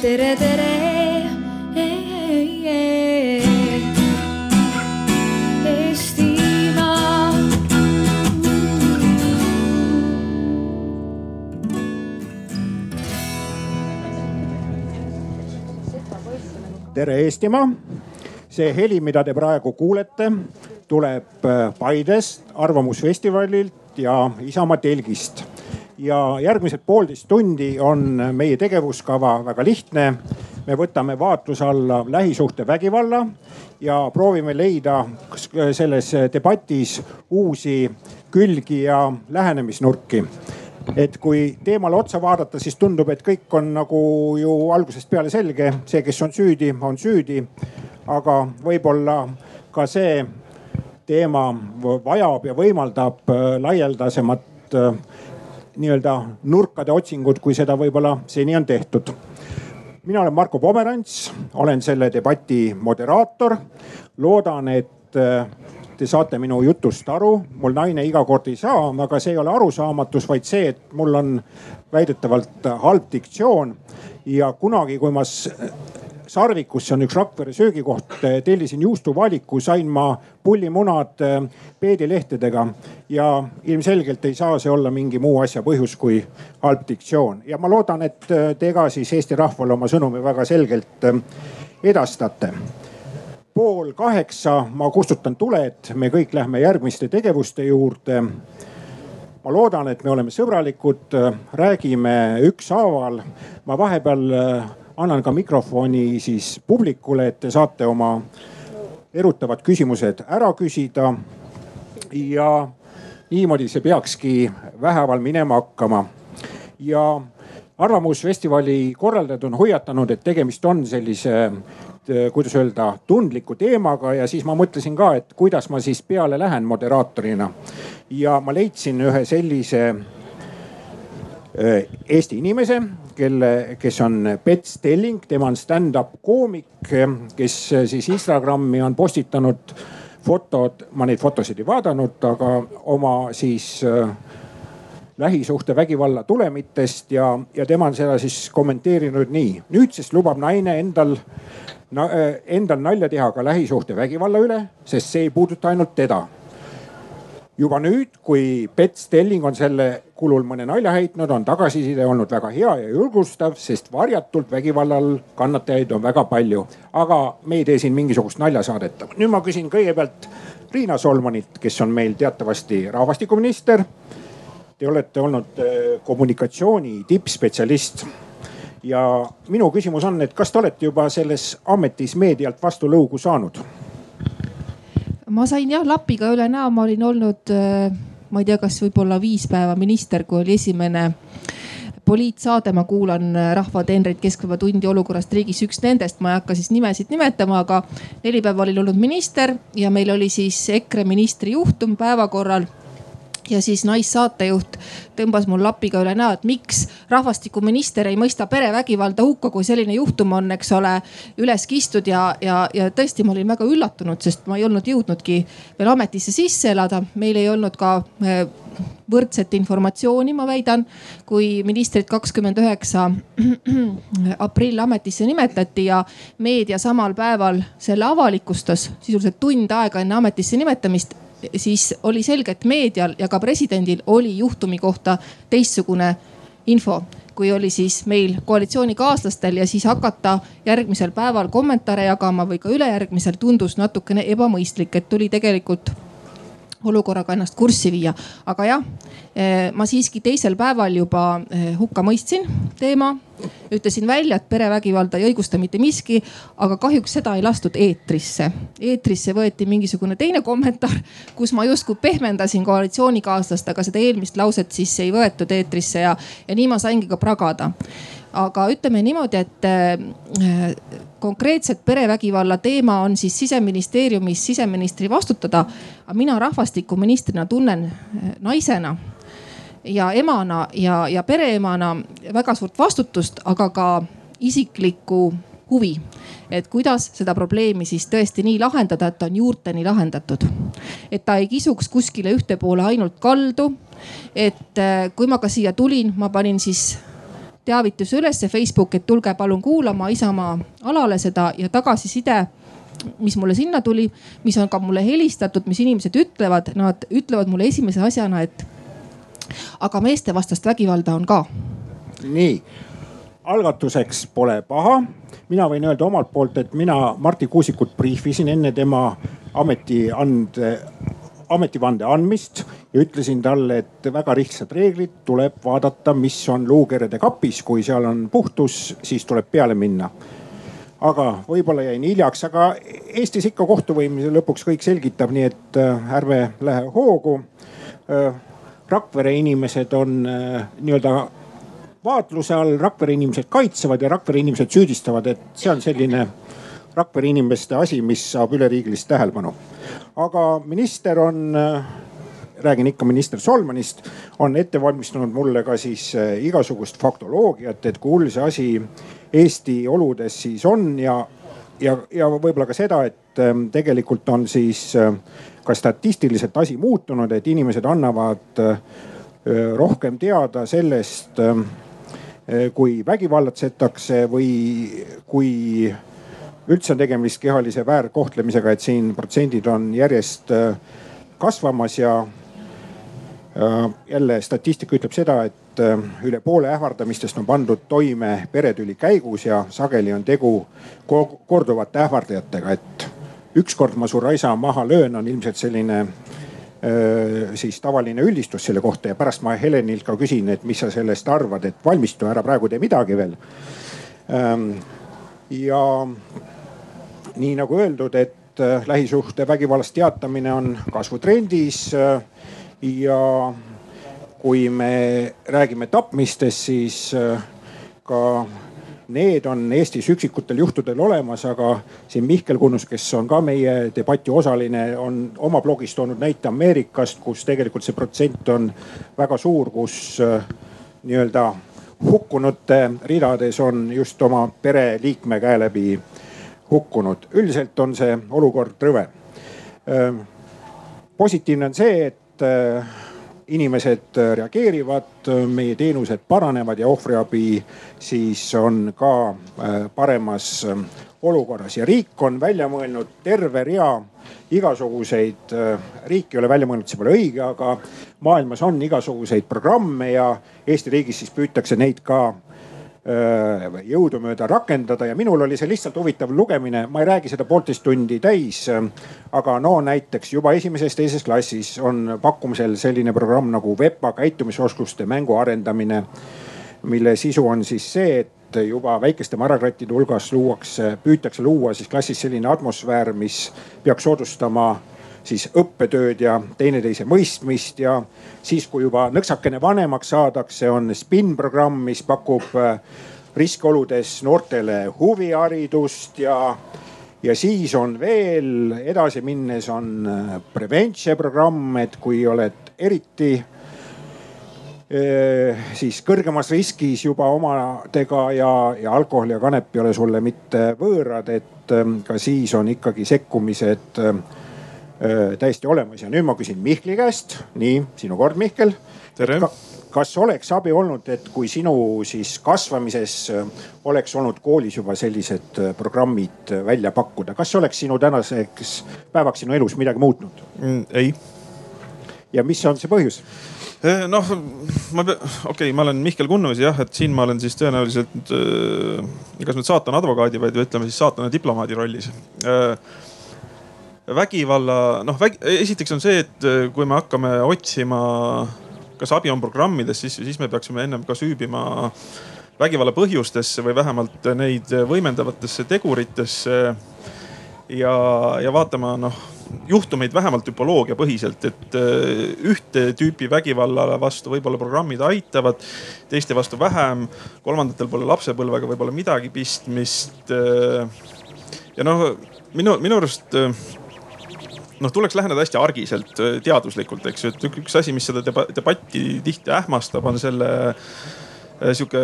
tere, tere. Tere Eestimaa. see heli, mida te praegu kuulete, tuleb äh, Paidest, Arvamusfestivalilt ja Isamaa telgist. Ja järgmised poolteist tundi on meie tegevuskava väga lihtne. me võtame vaatluse alla lähisuhtevägivalla ja proovime leida selles debatis uusi külgi ja lähenemisnurki et kui teemale otsa vaadata, siis tundub, et kõik on nagu ju algusest peale selge, see, kes on süüdi, on süüdi. aga võib-olla ka see teema vajab ja võimaldab laialdasemat nii-öelda nurkade otsingut, kui seda võib-olla seni on tehtud. mina olen Marko Pomerants, olen selle debati moderaator. loodan, et äh, te saate minu jutust aru, mul naine iga kord ei saa, aga see ei ole arusaamatus, vaid see, et mul on väidetavalt halb diktsioon. ja kunagi, kui ma Sarvikus, see on üks Rakvere söögikoht, tellisin juustuvaaliku, sain ma pullimunad peedilehtedega ja ilmselgelt ei saa see olla mingi muu asja põhjus kui halb diktsioon. ja ma loodan, et te ka siis Eesti rahvale oma sõnumi väga selgelt edastate pool kaheksa ma kustutan tuled, me kõik lähme järgmiste tegevuste juurde. ma loodan, et me oleme sõbralikud, räägime ükshaaval. ma vahepeal annan ka mikrofoni siis publikule, et te saate oma erutavad küsimused ära küsida. ja niimoodi see peakski vähehaaval minema hakkama. ja Arvamusfestivali korraldajad on hoiatanud, et tegemist on sellise kuidas öelda, tundliku teemaga ja siis ma mõtlesin ka, et kuidas ma siis peale lähen moderaatorina. ja ma leidsin ühe sellise eh, Eesti inimese, kelle, kes on Pets Telling, tema on stand-up koomik, kes siis Instagrami on postitanud fotod, ma neid fotosid ei vaadanud, aga oma siis äh, lähisuhtevägivalla tulemitest ja, ja tema on seda siis kommenteerinud nii. nüüdsest lubab naine endal na, äh, endal nalja teha ka lähisuhtevägivalla üle, sest see ei puuduta ainult teda. Juba nüüd, kui Pet Stelling on selle kulul mõne nalja heitnud, on tagasiside olnud väga hea ja julgustav, sest varjatult vägivallal kannatajaid on väga palju. aga me ei tee siin mingisugust naljasaadet. nüüd ma küsin kõigepealt Riina Solmanilt, kes on meil teatavasti rahvastikuminister. Te olete olnud äh, kommunikatsiooni tippspetsialist ja minu küsimus on, et kas te olete juba selles ametis meedialt vastulõugu saanud? Ma sain jah lapiga üle näo, ma olin olnud, äh, ma ei tea, kas võib-olla viis päeva minister, kui oli esimene poliitsaade, ma kuulan äh, Rahva teenreid keskpäeva tundi olukorrast riigis, üks nendest, ma ei hakka siis nimesid nimetama, aga neli päeva olin olnud minister ja meil oli siis EKRE ministri juhtum päevakorral ja siis naissaatejuht tõmbas mul lapiga üle näo, et miks rahvastikuminister ei mõista perevägivalda hukka, kui selline juhtum on, eks ole, üles kistud ja, ja, ja tõesti, ma olin väga üllatunud, sest ma ei olnud jõudnudki veel ametisse sisse elada. meil ei olnud ka eh, võrdset informatsiooni, ma väidan, kui ministrit kakskümmend üheksa aprill ametisse nimetati ja meedia samal päeval selle avalikustas sisuliselt tund aega enne ametisse nimetamist siis oli selge, et meedial ja ka presidendil oli juhtumi kohta teistsugune info. Kui oli siis meil koalitsioonikaaslastel ja siis hakata järgmisel päeval kommentaare jagama või ka ülejärgmisel tundus natukene ebamõistlik, et tuli tegelikult olukorraga ennast kurssi viia. aga jah, eh, ma siiski teisel päeval juba eh, hukka mõistsin teema. ütlesin välja, et perevägivalda ei õigusta mitte miski, aga kahjuks seda ei lastud eetrisse. eetrisse võeti mingisugune teine kommentaar, kus ma justkui pehmendasin koalitsioonikaaslast, aga seda eelmist lauset siis ei võetud eetrisse ja, ja nii ma saingi ka pragada aga ütleme niimoodi, et äh, konkreetselt perevägivalla teema on siis siseministeeriumis siseministri vastutada. aga mina rahvastikuministrina tunnen äh, naisena ja emana ja, ja pereemana väga suurt vastutust, aga ka isiklikku huvi, et kuidas seda probleemi siis tõesti nii lahendada, et ta on juurteni lahendatud. et ta ei kisuks kuskile ühte poole ainult kaldu. et äh, kui ma ka siia tulin, ma panin siis teavituse ülesse Facebooki, et tulge palun kuulama Isamaa alale seda ja tagasiside mis mulle sinna tuli, mis on ka mulle helistatud, mis inimesed ütlevad, nad ütlevad mulle esimese asjana, et aga meestevastast vägivalda on ka. nii, algatuseks pole paha. mina võin öelda omalt poolt, et mina Marti Kuusikut briifisin enne tema ametiande ametivande andmist ja ütlesin talle, et väga lihtsad reeglid, tuleb vaadata, mis on luukerede kapis, kui seal on puhtus, siis tuleb peale minna. aga võib-olla jäin hiljaks, aga Eestis ikka kohtuvõim lõpuks kõik selgitab, nii et äh, ärme lähe hoogu. Äh, Rakvere inimesed on äh, nii-öelda vaatluse all, Rakvere inimesed kaitsevad ja Rakvere inimesed süüdistavad, et see on selline Rakvere inimeste asi, mis saab üleriigilist tähelepanu. aga minister on, räägin ikka minister Solmanist, on ette valmistanud mulle ka siis äh, igasugust faktoloogiat, et kui hull see asi Eesti oludes siis on ja, ja, ja võib-olla ka seda, et ähm, tegelikult on siis äh, ka statistiliselt asi muutunud, et inimesed annavad rohkem teada sellest, kui vägivallatsetakse või kui üldse on tegemist kehalise väärkohtlemisega, et siin protsendid on järjest äh, kasvamas ja äh, jälle statistika ütleb seda, et äh, üle poole ähvardamistest on pandud toime peretüli käigus ja sageli on tegu korduvate ähvardajatega, et ükskord ma su raisa maha löön, on ilmselt selline siis tavaline üldistus selle kohta ja pärast ma Helenilt ka küsin, et mis sa sellest arvad, et valmistu, ära praegu tee midagi veel. Ähm, ja nii nagu öeldud, et äh, lähisuhtevägivallast teatamine on kasvutrendis. Äh, ja kui me räägime tapmistest, siis äh, ka need on Eestis üksikutel juhtudel olemas, aga siin Mihkel Kunnus, kes on ka meie debati osaline, on oma blogis toonud näite Ameerikast, kus tegelikult see protsent on väga suur, kus nii-öelda hukkunute ridades on just oma pereliikme käe läbi hukkunud. üldiselt on see olukord rõve. positiivne on see, et inimesed reageerivad, meie teenused paranevad ja ohvriabi siis on ka paremas olukorras ja riik on välja mõelnud terve rea igasuguseid, riik ei ole välja mõelnud, see pole õige, aga maailmas on igasuguseid programme ja Eesti riigis siis püütakse neid ka jõudumööda rakendada ja minul oli see lihtsalt huvitav lugemine, ma ei räägi seda poolteist tundi täis. aga no näiteks juba esimeses-teises klassis on pakkumisel selline programm nagu VEPA käitumisoskuste mängu arendamine, mille sisu on siis see, et juba väikeste marakrattide hulgas luuakse, püütakse luua siis klassis selline atmosfäär, mis peaks soodustama siis õppetööd ja teineteise mõistmist ja siis, kui juba nõksakene vanemaks saadakse, on SPIN programm, mis pakub äh, riskioludes noortele huviharidust ja, ja siis on veel edasi minnes on äh, Preventse programm, et kui oled eriti äh, siis kõrgemas riskis juba omadega ja, ja alkohol ja kanep ei ole sulle mitte võõrad, et ka siis on ikkagi sekkumised täiesti olemas ja nüüd ma küsin Mihkli käest. nii, sinu kord, Mihkel. tere Ka kas oleks abi olnud, et kui sinu siis kasvamises oleks olnud koolis juba sellised programmid välja pakkuda, kas oleks sinu tänaseks päevaks sinu elus midagi muutnud mm,? ei. ja mis on see põhjus? noh, ma, okei okay,, ma olen Mihkel Kunnus jah, et siin ma olen siis tõenäoliselt äh, kas nüüd saatana advokaadi, vaid ütleme siis saatana diplomaadi rollis äh, vägivalla, noh väg, esiteks on see, et äh, kui me hakkame otsima, kas abi on programmides, siis, siis me peaksime ennem ka süübima vägivalla põhjustesse või vähemalt neid võimendavatesse teguritesse. ja, ja vaatama noh juhtumeid vähemalt tüpoloogia põhiselt, et äh, ühte tüüpi vägivalla vastu võib-olla programmid aitavad, teiste vastu vähem. kolmandatel pole lapsepõlvega võib-olla midagi pistmist. Äh, ja noh, minu, minu arust noh, tuleks läheneda hästi argiselt, teaduslikult, eks ju, et üks asi, mis seda debatti tihti ähmastab, on selle Äh, sihuke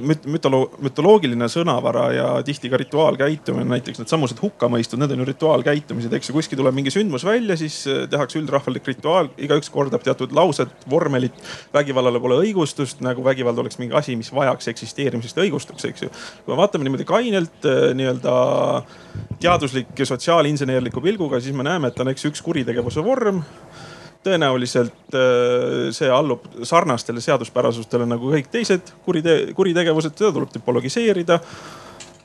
müt-, mütolo-, mütoloogiline sõnavara ja tihti ka rituaalkäitumine, näiteks needsamused hukkamõistud, need on ju rituaalkäitumised, eks ju. kuskil tuleb mingi sündmus välja, siis äh, tehakse üldrahvalik rituaal, igaüks kordab teatud laused, vormelit. vägivallale pole õigustust, nagu vägivald oleks mingi asi, mis vajaks eksisteerimisest õigustust, eks ju. kui me vaatame niimoodi kainelt äh, nii-öelda teaduslik sotsiaalinsenerliku pilguga, siis me näeme, et on eks üks kuritegevuse vorm tõenäoliselt äh, see allub sarnastele seaduspärasustele nagu kõik teised kurite-, kuritegevused, seda tuleb tüpologiseerida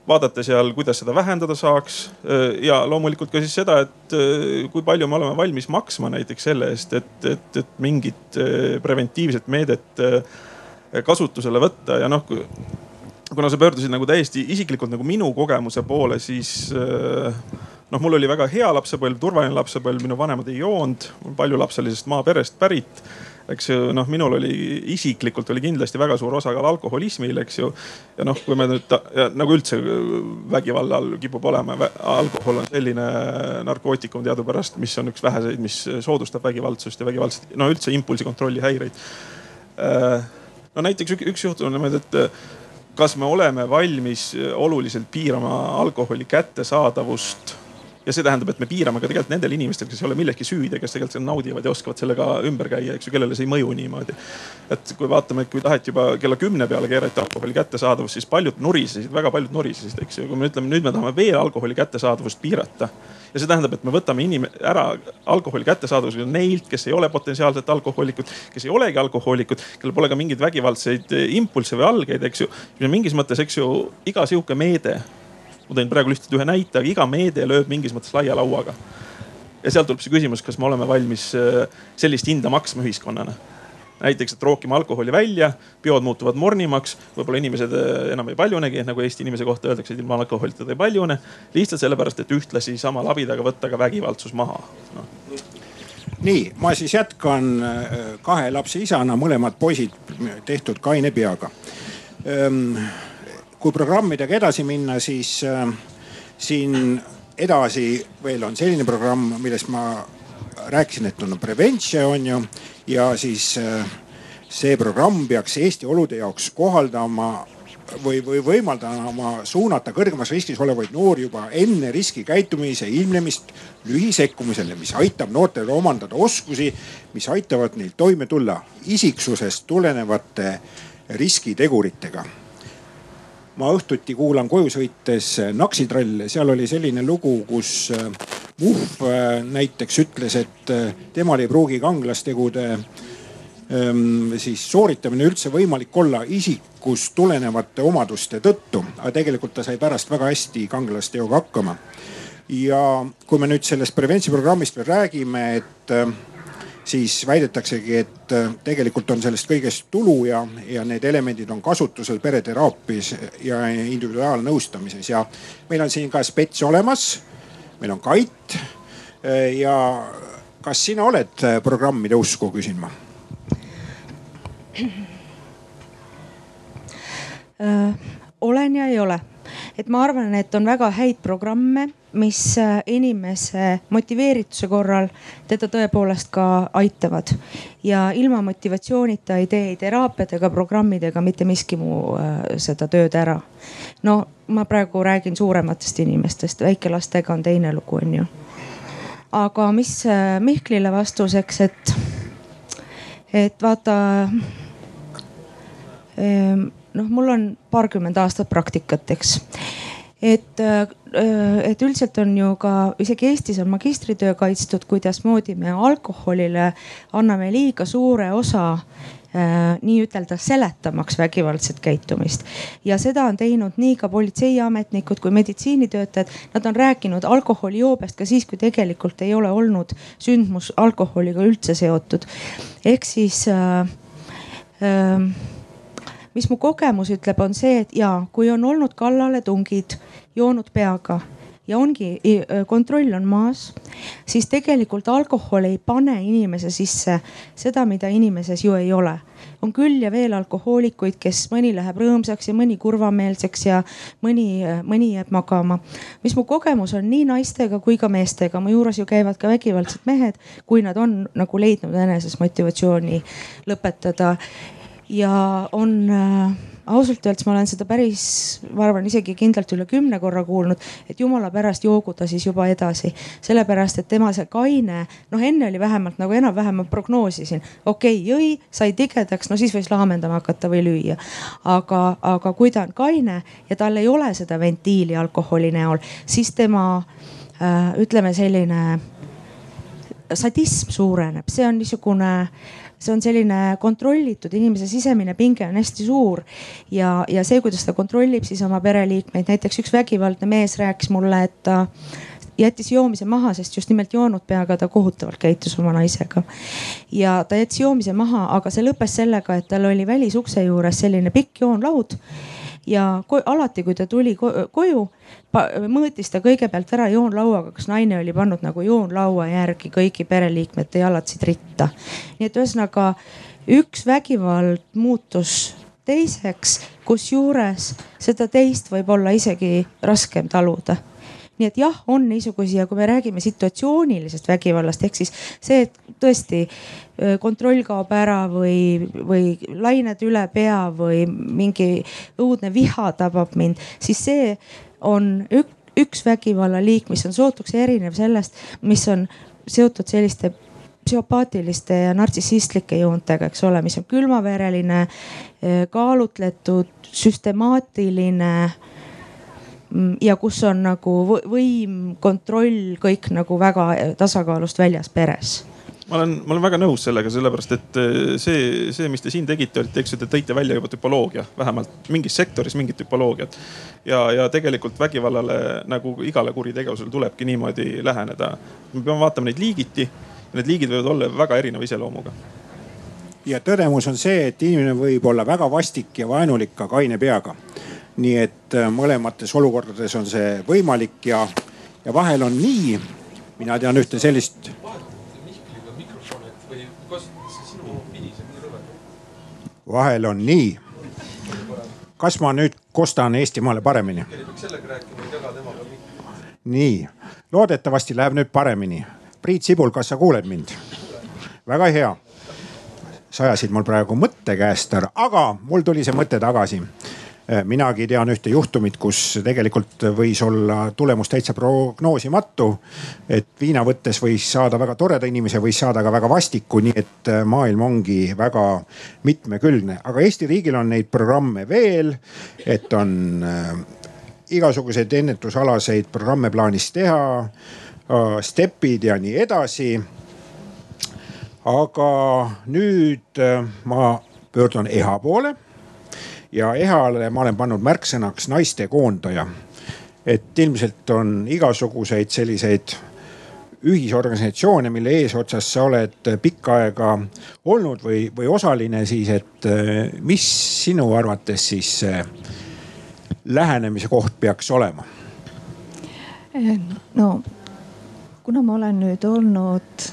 vaadata seal, kuidas seda vähendada saaks. Äh, ja loomulikult ka siis seda, et äh, kui palju me oleme valmis maksma näiteks selle eest, et, et, et mingit preventiivset meedet kasutusele võtta ja noh, kuna sa pöördusid nagu täiesti isiklikult nagu minu kogemuse poole, siis noh, mul oli väga hea lapsepõlv, turvaline lapsepõlv, minu vanemad ei joonud, paljulapselisest maaperest pärit eks ju noh, minul oli isiklikult oli kindlasti väga suur osakaal alkoholismil, eks ju. ja noh, kui me nüüd nagu üldse vägivalla all kipub olema, alkohol on selline narkootikum teadupärast, mis on üks väheseid, mis soodustab vägivaldsust ja vägivaldset, no üldse impulsikontrolli häireid. Äh, no näiteks üks, üks juhtum on niimoodi, et kas me oleme valmis oluliselt piirama alkoholi kättesaadavust ja see tähendab, et me piirame ka tegelikult nendel inimestel, kes ei ole milleski süüdi, kes tegelikult naudivad ja oskavad sellega ümber käia, eks ju, kellele see ei mõju niimoodi. et kui vaatame, kui taheti juba kella kümne peale keerata alkoholi kättesaadavust, siis paljud nurisesid, väga paljud nurisesid, eks ju. kui me ütleme, nüüd me tahame veel alkoholi kättesaadavust piirata ja see tähendab, et me võtame inim-, ära alkoholi kättesaadavuse neilt, kes ei ole potentsiaalselt alkohoolikud, kes ei olegi alkohoolikud, kellel pole ka mingeid vägivaldseid impulsse või algeid, eks ju. mingis mõttes, eks ju, iga sihuke meede ma tõin praegu lihtsalt ühe näite, aga iga meede lööb mingis mõttes laia lauaga. ja sealt tuleb see küsimus, kas me oleme valmis äh, sellist hinda maksma ühiskonnana näiteks, et rookime alkoholi välja, peod muutuvad mornimaks, võib-olla inimesed äh, enam ei paljunegi, nagu Eesti inimese kohta öeldakse, et ilma alkoholita ta ei paljune. lihtsalt sellepärast, et ühtlasi sama labidaga võtta ka vägivaldsus maha no. nii, ma siis jätkan äh, kahe lapse isana, mõlemad poisid tehtud kaine peaga ehm, kui programmidega edasi minna, siis äh, siin edasi veel on selline programm, millest ma rääkisin, et on Prevention on ju ja siis äh, see programm peaks Eesti olude jaoks kohaldama või, või võimaldama suunata kõrgemas riskis olevaid noori juba enne riskikäitumise ilmnemist lühisekkumisele, mis aitab noortel omandada oskusi, mis aitavad neil toime tulla isiksusest tulenevate riskiteguritega ma õhtuti kuulan koju sõites Naksitralle, seal oli selline lugu, kus äh, Muhv äh, näiteks ütles, et temal ei pruugi kanglastegude ähm, siis sooritamine üldse võimalik olla isikust tulenevate omaduste tõttu, aga tegelikult ta sai pärast väga hästi kanglasteoga hakkama. ja kui me nüüd sellest preventsiooniprogrammist veel räägime, et siis väidetaksegi, et äh, tegelikult on sellest kõigest tulu ja, ja need elemendid on kasutusel pereteraapias ja individuaalnõustamises ja meil on siin ka spets olemas. meil on Kait äh, ja kas sina oled äh, programmide usku, küsin ma olen ja ei ole, et ma arvan, et on väga häid programme mis äh, inimese motiveerituse korral teda tõepoolest ka aitavad. ja ilma motivatsioonita ei tee ei teraapiad ega programmid ega mitte miski muu äh, seda tööd ära. no ma praegu räägin suurematest inimestest, väikelastega on teine lugu, on ju. aga mis äh, Mihklile vastuseks, et, et vaata noh, mul on paarkümmend aastat praktikat, eks et, et üldiselt on ju ka isegi Eestis on magistritöö kaitstud, kuidasmoodi me alkoholile anname liiga suure osa nii-ütelda seletamaks vägivaldset käitumist. ja seda on teinud nii ka politseiametnikud kui meditsiinitöötajad. Nad on rääkinud alkoholijoobest ka siis, kui tegelikult ei ole olnud sündmus alkoholiga üldse seotud. ehk siis äh, äh, mis mu kogemus ütleb, on see, et ja kui on olnud kallaletungid joonud peaga ja ongi, kontroll on maas, siis tegelikult alkohol ei pane inimese sisse seda, mida inimeses ju ei ole. on küll ja veel alkohoolikuid, kes mõni läheb rõõmsaks ja mõni kurvameelseks ja mõni, mõni jääb magama. mis mu kogemus on nii naistega kui ka meestega, mu juures ju käivad ka vägivaldsed mehed, kui nad on nagu leidnud eneses motivatsiooni lõpetada ja on ausalt öeldes ma olen seda päris, ma arvan isegi kindlalt üle kümne korra kuulnud, et jumala pärast joogu ta siis juba edasi. sellepärast, et tema see kaine, noh enne oli vähemalt nagu enam-vähem ma prognoosisin, okei okay,, jõi, sai tigedaks, no siis võis laamendama hakata või lüüa. aga, aga kui ta on kaine ja tal ei ole seda ventiili alkoholi näol, siis tema äh, ütleme selline sadism suureneb, see on niisugune see on selline kontrollitud, inimese sisemine pinge on hästi suur. ja, ja see, kuidas ta kontrollib siis oma pereliikmeid, näiteks üks vägivaldne mees rääkis mulle, et ta jättis joomise maha, sest just nimelt joonud peaga ta kohutavalt käitus oma naisega. ja ta jättis joomise maha, aga see lõppes sellega, et tal oli välisukse juures selline pikk joonlaud ja alati, kui ta tuli koju, mõõtis ta kõigepealt ära joonlauaga, kas naine oli pannud nagu joonlaua järgi kõigi pereliikmete jalatsid ritta. nii et ühesõnaga üks vägivald muutus teiseks, kusjuures seda teist võib olla isegi raskem taluda nii et jah, on niisugusi ja kui me räägime situatsioonilisest vägivallast ehk siis see, et tõesti kontroll kaob ära või, või lained üle pea või mingi õudne viha tabab mind, siis see on ük, üks vägivallaliik, mis on sootuks erinev sellest, mis on seotud selliste psühhopaatiliste ja nartsissistlike joontega, eks ole, mis on külmavereline, kaalutletud, süstemaatiline ja kus on nagu võim, kontroll, kõik nagu väga tasakaalust väljas peres ma olen, ma olen väga nõus sellega, sellepärast et eh, see, see, mis te siin tegite, olite, eks ju, te tõite välja juba tüpoloogia, vähemalt mingis sektoris mingit tüpoloogiat. ja, ja tegelikult vägivallale nagu igale kuritegevusele tulebki niimoodi läheneda. me peame vaatama neid liigiti ja need liigid võivad olla väga erineva iseloomuga ja tõdemus on see, et inimene võib olla väga vastik ja vaenulik ka kaine peaga nii et äh, mõlemates olukordades on see võimalik ja, ja vahel on nii, mina tean ühte sellist. vahel on nii. kas ma nüüd kostan Eestimaale paremini? nii, loodetavasti läheb nüüd paremini. Priit Sibul, kas sa kuuled mind? väga hea sa ajasid mul praegu mõtte käest ära, aga mul tuli see mõte tagasi minagi tean ühte juhtumit, kus tegelikult võis olla tulemus täitsa prognoosimatu. et viina võttes võis saada väga toreda inimese, võis saada ka väga vastiku, nii et äh, maailm ongi väga mitmekülgne, aga Eesti riigil on neid programme veel, et on äh, igasuguseid ennetusalaseid programme plaanis teha, stepid ja nii edasi. aga nüüd ma pöördun EHA poole ja EHA-le ma olen pannud märksõnaks naiste koondaja. et ilmselt on igasuguseid selliseid ühisorganisatsioone, mille eesotsas sa oled pikka aega olnud või, või osaline, siis et eh, mis sinu arvates siis lähenemise koht peaks olema? no kuna ma olen nüüd olnud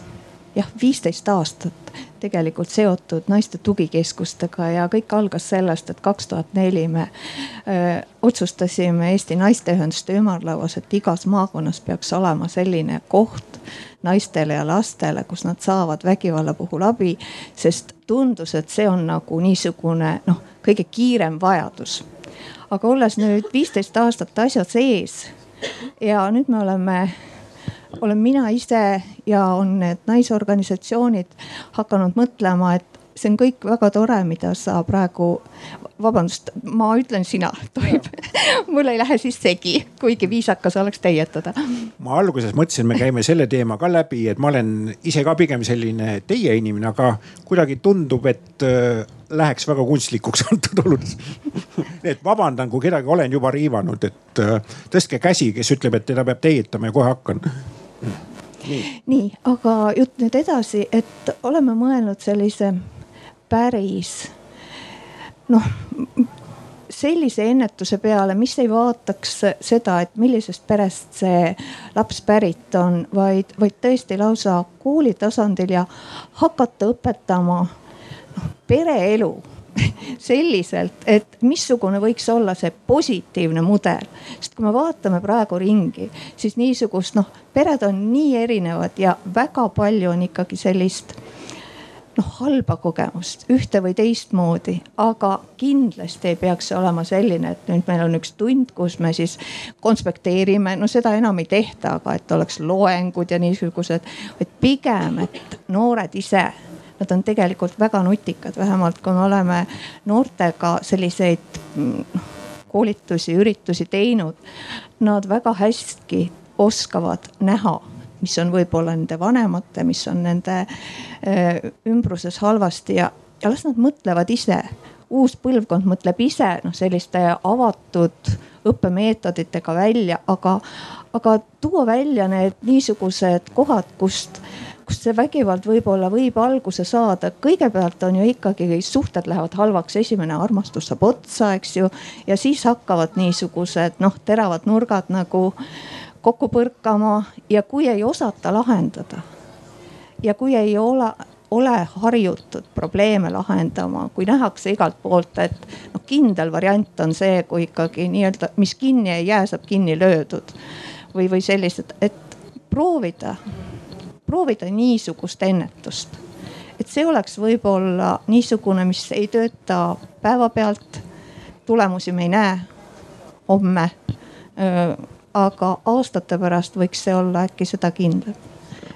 jah, viisteist aastat tegelikult seotud naiste tugikeskustega ja kõik algas sellest, et kaks tuhat neli me öö, otsustasime Eesti Naisteühenduste Ümarlauas, et igas maakonnas peaks olema selline koht naistele ja lastele, kus nad saavad vägivalla puhul abi. sest tundus, et see on nagu niisugune noh, kõige kiirem vajadus. aga olles nüüd viisteist aastat asja sees ja nüüd me oleme olen mina ise ja on need naisorganisatsioonid hakanud mõtlema, et see on kõik väga tore, mida sa praegu, vabandust, ma ütlen sina, tohib mul ei lähe siis segi, kuigi viisakas oleks teietada. ma alguses mõtlesin, me käime selle teema ka läbi, et ma olen ise ka pigem selline teie inimene, aga kuidagi tundub, et läheks väga kunstlikuks antud oludes. Et vabandan, kui kedagi olen juba riivanud, et äh, tõstke käsi, kes ütleb, et teda peab teietama ja kohe hakkan. Nii, nii, aga jutt nüüd edasi, et oleme mõelnud sellise päris noh sellise ennetuse peale, mis ei vaataks seda, et millisest perest see laps pärit on, vaid, vaid tõesti lausa kooli tasandil ja hakata õpetama pereelu selliselt, et missugune võiks olla see positiivne mudel. sest kui me vaatame praegu ringi, siis niisugust noh, pered on nii erinevad ja väga palju on ikkagi sellist noh halba kogemust ühte või teistmoodi, aga kindlasti ei peaks see olema selline, et nüüd meil on üks tund, kus me siis konspekteerime, no seda enam ei tehta, aga et oleks loengud ja niisugused, vaid pigem, et noored ise nad on tegelikult väga nutikad, vähemalt kui me oleme noortega selliseid mm, koolitusi, üritusi teinud. Nad väga hästi oskavad näha mis on võib-olla nende vanemate, mis on nende äh, ümbruses halvasti ja, ja las nad mõtlevad ise. uus põlvkond mõtleb ise noh, selliste avatud õppemeetoditega välja, aga, aga tuua välja need niisugused kohad, kust kust see vägivald võib-olla võib alguse saada. kõigepealt on ju ikkagi suhted lähevad halvaks, esimene armastus saab otsa, eks ju. ja siis hakkavad niisugused noh, teravad nurgad nagu kokku põrkama ja kui ei osata lahendada ja kui ei ole, ole harjutud probleeme lahendama, kui nähakse igalt poolt, et noh, kindel variant on see, kui ikkagi nii-öelda, mis kinni ei jää, saab kinni löödud või, või sellised, et proovida, proovida niisugust ennetust. et see oleks võib-olla niisugune, mis ei tööta päevapealt. tulemusi me ei näe homme aga aastate pärast võiks see olla äkki seda kindlam.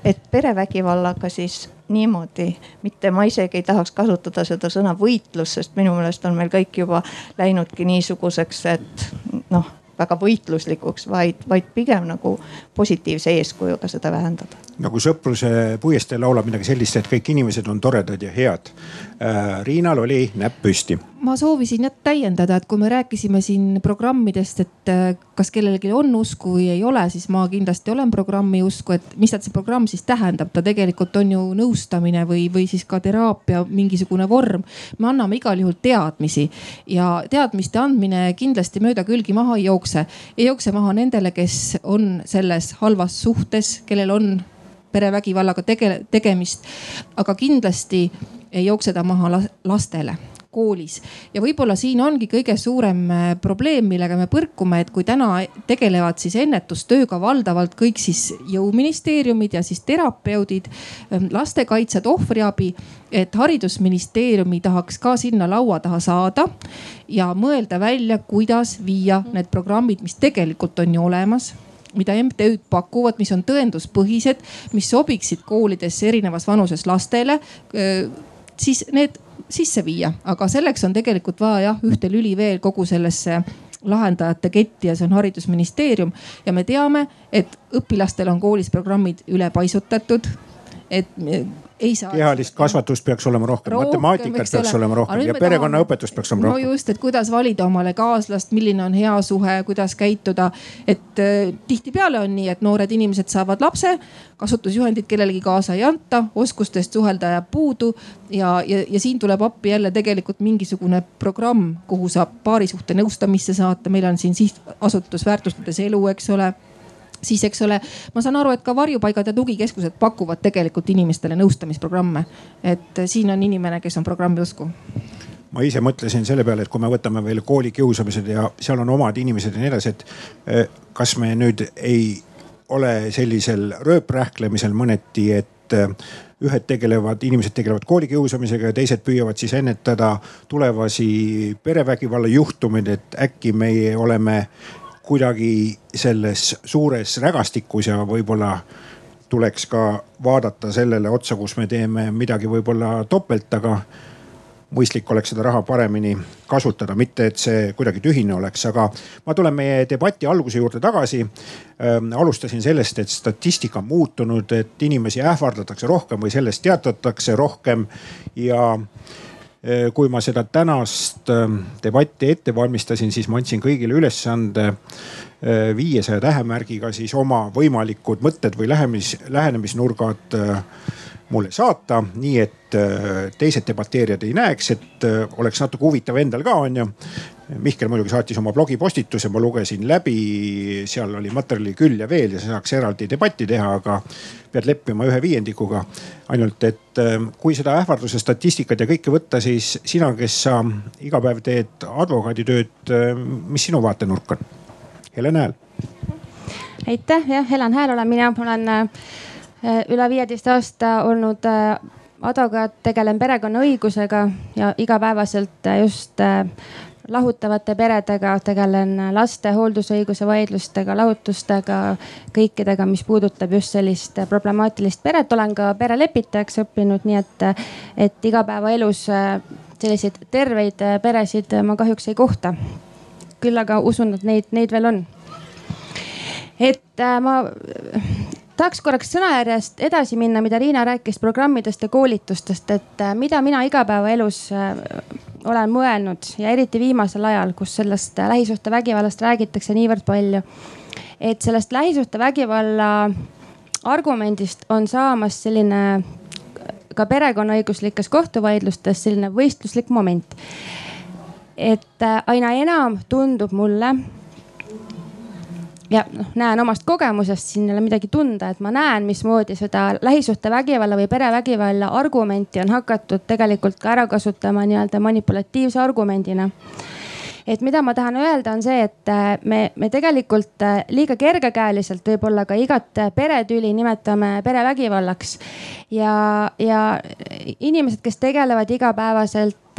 et perevägivallaga siis niimoodi, mitte ma isegi ei tahaks kasutada seda sõna võitlus, sest minu meelest on meil kõik juba läinudki niisuguseks, et noh väga võitluslikuks, vaid, vaid pigem nagu positiivse eeskujuga seda vähendada. Nagu sõpruse puiesteel laulab midagi sellist, et kõik inimesed on toredad ja head. Äh, Riinal oli näpp püsti. ma soovisin jah täiendada, et kui me rääkisime siin programmidest, et äh, kas kellelgi on usku või ei ole, siis ma kindlasti olen programmi usku, et mis see programm siis tähendab, ta tegelikult on ju nõustamine või, või siis ka teraapia mingisugune vorm. me anname igal juhul teadmisi ja teadmiste andmine kindlasti mööda külgi maha ei jookse. ei jookse maha nendele, kes on selles halvas suhtes, kellel on perevägivallaga tege, tegemist, aga kindlasti ei jookse ta maha lastele koolis. ja võib-olla siin ongi kõige suurem äh, probleem, millega me põrkume, et kui täna tegelevad siis ennetustööga valdavalt kõik siis jõuministeeriumid ja siis terapeudid, ähm, lastekaitsjad, ohvriabi. et haridusministeeriumi tahaks ka sinna laua taha saada ja mõelda välja, kuidas viia need programmid, mis tegelikult on ju olemas mida MTÜ-d pakuvad, mis on tõenduspõhised, mis sobiksid koolidesse erinevas vanuses lastele, siis need sisse viia, aga selleks on tegelikult vaja jah ühte lüli veel kogu sellesse lahendajate ketti ja see on haridusministeerium ja me teame, et õpilastel on koolis programmid ülepaisutatud et. Kehalist kasvatust peaks olema rohkem, matemaatikat peaks olema rohkem ja perekonnaõpetust peaks olema rohkem. no just, et kuidas valida omale kaaslast, milline on hea suhe, kuidas käituda. et äh, tihtipeale on nii, et noored inimesed saavad lapse, kasutusjuhendit kellelegi kaasa ei anta, oskustest suhelda jääb puudu. ja, ja, ja siin tuleb appi jälle tegelikult mingisugune programm, kuhu saab paarisuhte nõustamisse saata, meil on siin sihtasutus väärtustades elu, eks ole siis eks ole, ma saan aru, et ka varjupaigad ja tugikeskused pakuvad tegelikult inimestele nõustamisprogramme. et siin on inimene, kes on programmi usku ma ise mõtlesin selle peale, et kui me võtame veel koolikiusamised ja seal on omad inimesed ja nii edasi, et eh, kas me nüüd ei ole sellisel rööprähklemisel mõneti, et eh, ühed tegelevad, inimesed tegelevad koolikiusamisega ja teised püüavad siis ennetada tulevasi perevägivalla juhtumeid, et äkki meie oleme kuidagi selles suures rägastikus ja võib-olla tuleks ka vaadata sellele otsa, kus me teeme midagi võib-olla topelt, aga mõistlik oleks seda raha paremini kasutada, mitte et see kuidagi tühine oleks, aga ma tulen meie debati alguse juurde tagasi ähm,. alustasin sellest, et statistika on muutunud, et inimesi ähvardatakse rohkem või sellest teatatakse rohkem ja Eh, kui ma seda tänast ähm, debatti ette valmistasin, siis ma andsin kõigile ülesande äh, viiesaja tähemärgiga siis oma võimalikud mõtted või lähemis, lähenemisnurgad äh, mulle saata, nii et äh, teised debateerijad ei näeks, et oleks natuke huvitav endal ka onju. Mihkel muidugi saatis oma blogipostituse, ma lugesin läbi, seal oli materjali küll ja veel ja saaks eraldi debatti teha, aga pead leppima ühe viiendikuga. ainult, et ähm, kui seda ähvarduse statistikat ja kõike võtta, siis sina, kes sa iga päev teed advokaaditööd, mis sinu vaatenurk on? Helen Hääl. aitäh, jah, Helen Hääl olen mina, olen äh, üle viieteist aasta olnud äh, advokaat, tegelen perekonnaõigusega ja igapäevaselt just lahutavate peredega, tegelen laste hooldusõiguse vaidlustega, lahutustega, kõikidega, mis puudutab just sellist problemaatilist peret. olen ka perelepitajaks õppinud, nii et, et igapäevaelus selliseid terveid peresid ma kahjuks ei kohta. küll aga usun, et neid, neid veel on. et ma tahaks korraks sõnajärjest edasi minna, mida Riina rääkis programmidest ja koolitustest, et mida mina igapäevaelus olen mõelnud ja eriti viimasel ajal, kus sellest lähisuhtevägivallast räägitakse niivõrd palju. et sellest lähisuhtevägivalla argumendist on saamas selline ka perekonnaõiguslikes kohtuvaidlustes selline võistluslik moment. et aina enam tundub mulle ja noh, näen omast kogemusest, siin ei ole midagi tunda, et ma näen, mismoodi seda lähisuhtevägivalla või perevägivalla argumenti on hakatud tegelikult ka ära kasutama nii-öelda manipulatiivse argumendina et mida ma tahan öelda, on see, et äh, me, me tegelikult äh, liiga kergekäeliselt võib-olla ka igat peretüli nimetame perevägivallaks. ja, ja inimesed, kes tegelevad igapäevaselt äh,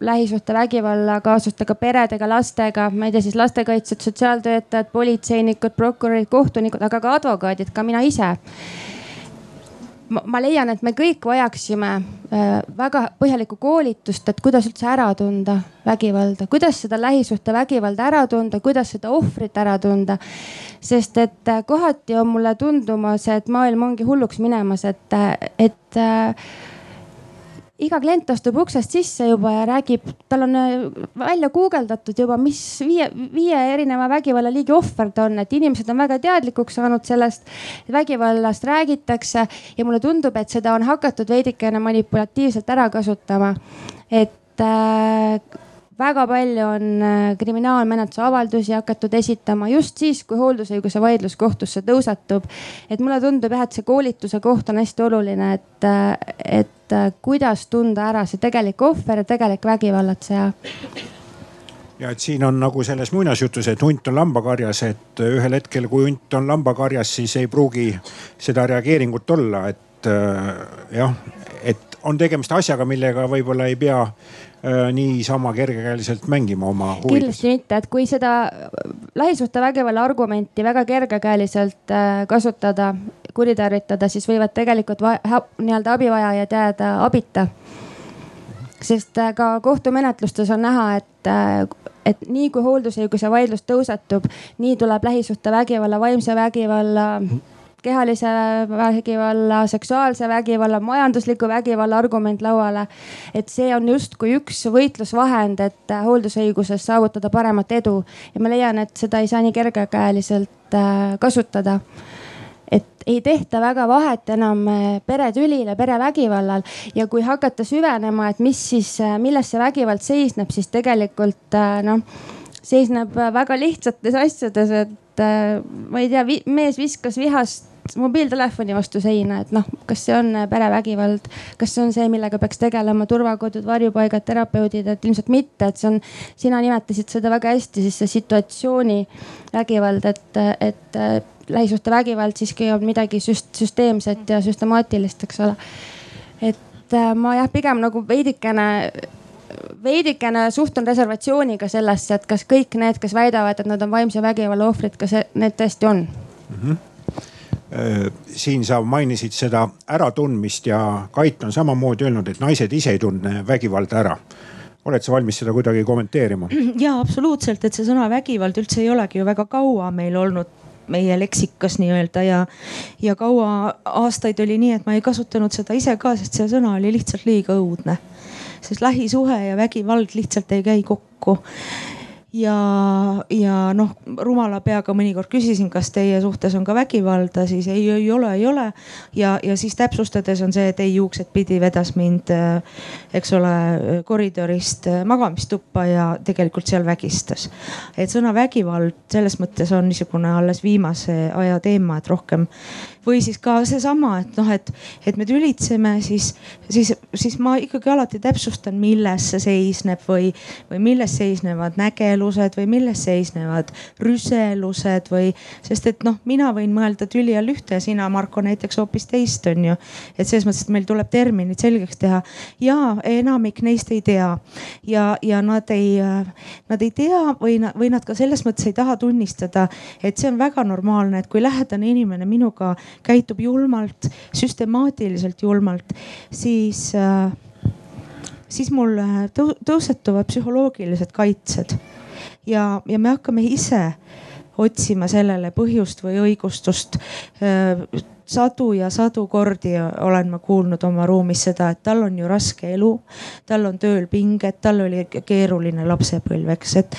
lähisuhtevägivalla kaasustega peredega, lastega, ma ei tea siis lastekaitsjad, sotsiaaltöötajad, politseinikud, prokurörid, kohtunikud, aga ka advokaadid, ka mina ise ma leian, et me kõik vajaksime äh, väga põhjalikku koolitust, et kuidas üldse ära tunda vägivalda, kuidas seda lähisuhtevägivalda ära tunda, kuidas seda ohvrit ära tunda. sest et äh, kohati on mulle tundumas, et maailm ongi hulluks minemas, et, äh, et iga klient astub uksest sisse juba ja räägib, tal on äh, välja guugeldatud juba, mis viie, viie erineva vägivallaliigi ohver ta on, et inimesed on väga teadlikuks saanud sellest. vägivallast räägitakse ja mulle tundub, et seda on hakatud veidikene manipulatiivselt ära kasutama. et äh, väga palju on äh, kriminaalmenetluse avaldusi hakatud esitama just siis, kui hooldusõiguse vaidlus kohtusse tõusetub. et mulle tundub jah, et see koolituse koht on hästi oluline, et, äh, et äh, kuidas tunda ära see tegelik ohver ja tegelik vägivallatseja ja et siin on nagu selles muinasjutus, et hunt on lambakarjas, et ühel hetkel, kui hunt on lambakarjas, siis ei pruugi seda reageeringut olla, et jah, et on tegemist asjaga, millega võib-olla ei pea niisama kergekäeliselt mängima oma huvides? kindlasti mitte, et kui seda lähisuhtevägivalla argumenti väga kergekäeliselt äh, kasutada, kuritarvitada, siis võivad tegelikult nii-öelda abivajajad jääda abita. sest äh, ka kohtumenetlustes on näha, et et nii kui hooldusõiguse vaidlus tõusetub, nii tuleb lähisuhtevägivalla, vaimse vägivalla kehalise vägivalla, seksuaalse vägivalla, majandusliku vägivalla argument lauale. et see on justkui üks võitlusvahend, et hooldusõiguses saavutada paremat edu. Ja ma leian, et seda ei saa nii kergekäeliselt äh, kasutada. Et ei tehta väga vahet enam äh, peretülile, perevägivallal ja kui hakata süvenema, et mis siis, äh, milles see vägivald seisneb, siis tegelikult noh, seisneb väga lihtsates asjades, et ma ei tea, mees viskas vihast mobiiltelefoni vastu seina, et noh, kas see on äh, perevägivald, kas see on see, millega peaks tegelema turvakodud, varjupaigad, terapeudid, et ilmselt mitte, et see on, sina nimetasid seda väga hästi, siis see situatsiooni vägivald, et, et äh, lähisuhtevägivald siiski on midagi süst, süsteemset ja süstemaatilist, eks ole. et äh, ma jah, pigem nagu veidikene veidikene suhtun reservatsiooniga sellesse, et kas kõik need, kes väidavad, et nad on vaimse vägivalla ohvrid, kas need tõesti on mm? -hmm siin sa mainisid seda äratundmist ja Kait on samamoodi öelnud, et naised ise ei tunne vägivalda ära oled sa valmis seda kuidagi kommenteerima? ja absoluutselt, et see sõna vägivald üldse ei olegi ju väga kaua meil olnud meie leksikas nii-öelda ja, ja kaua aastaid oli nii, et ma ei kasutanud seda ise ka, sest see sõna oli lihtsalt liiga õudne. sest lähisuhe ja vägivald lihtsalt ei käi kokku ja, ja noh, rumala peaga mõnikord küsisin, kas teie suhtes on ka vägivalda, siis ei, ei ole, ei ole. ja, ja siis täpsustades on see, et ei juuksed pidi vedas mind, eks ole, koridorist magamistuppa ja tegelikult seal vägistas. et sõna vägivald selles mõttes on niisugune alles viimase aja teema, et rohkem või siis ka seesama, et noh, et, et me tülitseme, siis, siis, siis ma ikkagi alati täpsustan, milles see seisneb või, või milles seisnevad nägelud kõnelused või milles seisnevad rüselused või, sest et noh, mina võin mõelda tüli all ühte ja sina, Marko, näiteks hoopis teist, on ju. et selles mõttes, et meil tuleb terminid selgeks teha ja enamik neist ei tea ja, ja nad ei, nad ei tea või, või nad ka selles mõttes ei taha tunnistada, et see on väga normaalne, et kui lähedane inimene minuga käitub julmalt, süstemaatiliselt julmalt, siis äh, siis mul äh, tõusetuvad psühholoogilised kaitsed ja, ja me hakkame ise otsima sellele põhjust või õigustust. Sadu ja sadu kordi olen ma kuulnud oma ruumis seda, et tal on ju raske elu, tal on tööl pinged, tal oli keeruline lapsepõlv, eks, et,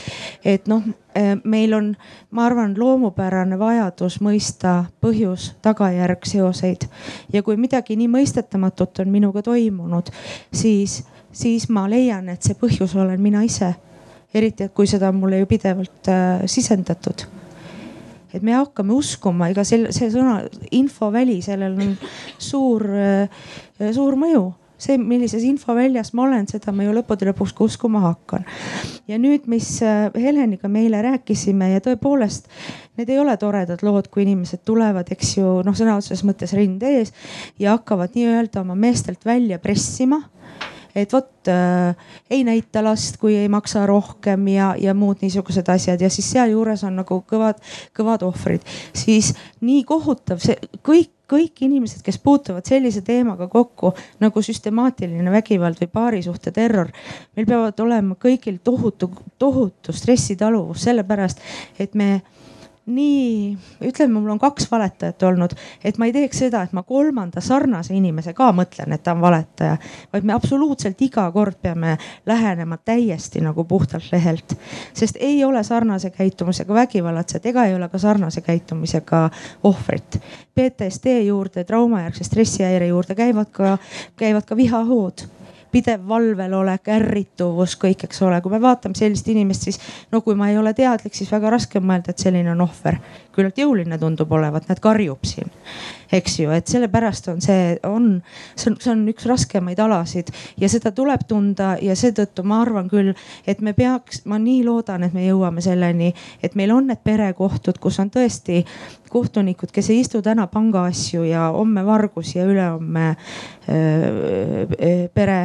et noh, äh, meil on, ma arvan, loomupärane vajadus mõista põhjus, tagajärg, seoseid ja kui midagi nii mõistetamatut on minuga toimunud, siis siis ma leian, et see põhjus olen mina ise. eriti, et kui seda on mulle ju pidevalt äh, sisendatud. Et me hakkame uskuma, ega selle, see sõna infoväli, sellel on suur äh,, suur mõju see, millises infoväljas ma olen, seda ma ju lõppude lõpuks ka uskuma hakkan. ja nüüd, mis äh, Heleniga me eile rääkisime ja tõepoolest need ei ole toredad lood, kui inimesed tulevad, eks ju, noh, sõna otseses mõttes rind ees ja hakkavad nii-öelda oma meestelt välja pressima et vot äh, ei näita last, kui ei maksa rohkem ja, ja muud niisugused asjad ja siis sealjuures on nagu kõvad, kõvad ohvrid, siis nii kohutav see kõik kõik inimesed, kes puutuvad sellise teemaga kokku nagu süstemaatiline vägivald või paarisuhte terror. meil peavad olema kõigil tohutu, tohutu stressitaluvus, sellepärast et me nii, ütleme, mul on kaks valetajat olnud, et ma ei teeks seda, et ma kolmanda sarnase inimese ka mõtlen, et ta on valetaja, vaid me absoluutselt iga kord peame lähenema täiesti nagu puhtalt lehelt. sest ei ole sarnase käitumisega vägivallatsejat ega ei ole ka sarnase käitumisega ohvrit. PTSD juurde, traumajärgse stressihäire juurde käivad ka, käivad ka vihahood pidev valvelolek, ärrituvus, kõik, eks ole. kui me vaatame sellist inimest, siis no kui ma ei ole teadlik, siis väga raske on mõelda, et selline on ohver. küllalt jõuline tundub olevat, näed karjub siin, eks ju, et sellepärast on see, on, see on, see on üks raskemaid alasid ja seda tuleb tunda ja seetõttu ma arvan küll, et me peaks, ma nii loodan, et me jõuame selleni, et meil on need perekohtud, kus on tõesti kohtunikud, kes ei istu täna pangaasju ja homme vargusi ja ülehomme pere,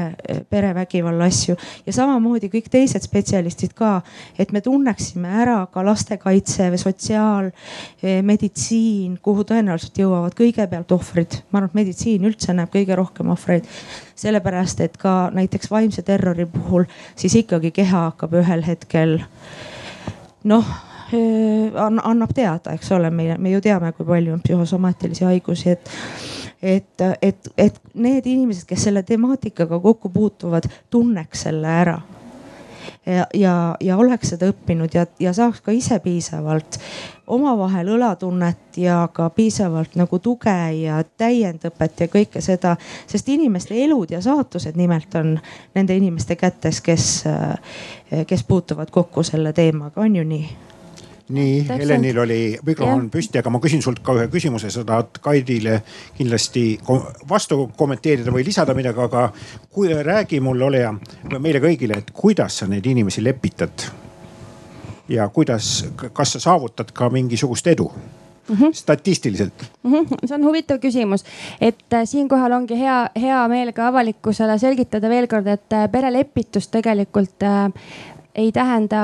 perevägivalla asju. Ja samamoodi kõik teised spetsialistid ka, et me tunneksime ära ka lastekaitse või sotsiaal, meditsiin, kuhu tõenäoliselt jõuavad kõigepealt ohvrid. ma arvan, et meditsiin üldse näeb kõige rohkem ohvreid, sellepärast et ka näiteks vaimse terrori puhul siis ikkagi keha hakkab ühel hetkel noh annab teada, eks ole, me, me ju teame, kui palju on psühhosomaatilisi haigusi, et et, et, et need inimesed, kes selle temaatikaga kokku puutuvad, tunneks selle ära. Ja, ja, ja oleks seda õppinud ja, ja saaks ka ise piisavalt omavahel õlatunnet ja ka piisavalt nagu tuge ja täiendõpet ja kõike seda, sest inimeste elud ja saatused nimelt on nende inimeste kätes, kes, kes puutuvad kokku selle teemaga, on ju nii? Nii, Helenil oli mikrofon püsti, aga ma küsin sult ka ühe küsimuse, sa tahad Kaidile kindlasti vastu kommenteerida või lisada midagi, aga kui, räägi mulle, ole hea, meile kõigile, et kuidas sa neid inimesi lepitad? Ja kuidas, kas sa saavutad ka mingisugust edu? Mm -hmm. statistiliselt mm? -hmm. see on huvitav küsimus, et äh, siinkohal ongi hea, hea meel ka avalikkusele selgitada veel kord, et äh, perelepitus tegelikult äh, ei tähenda,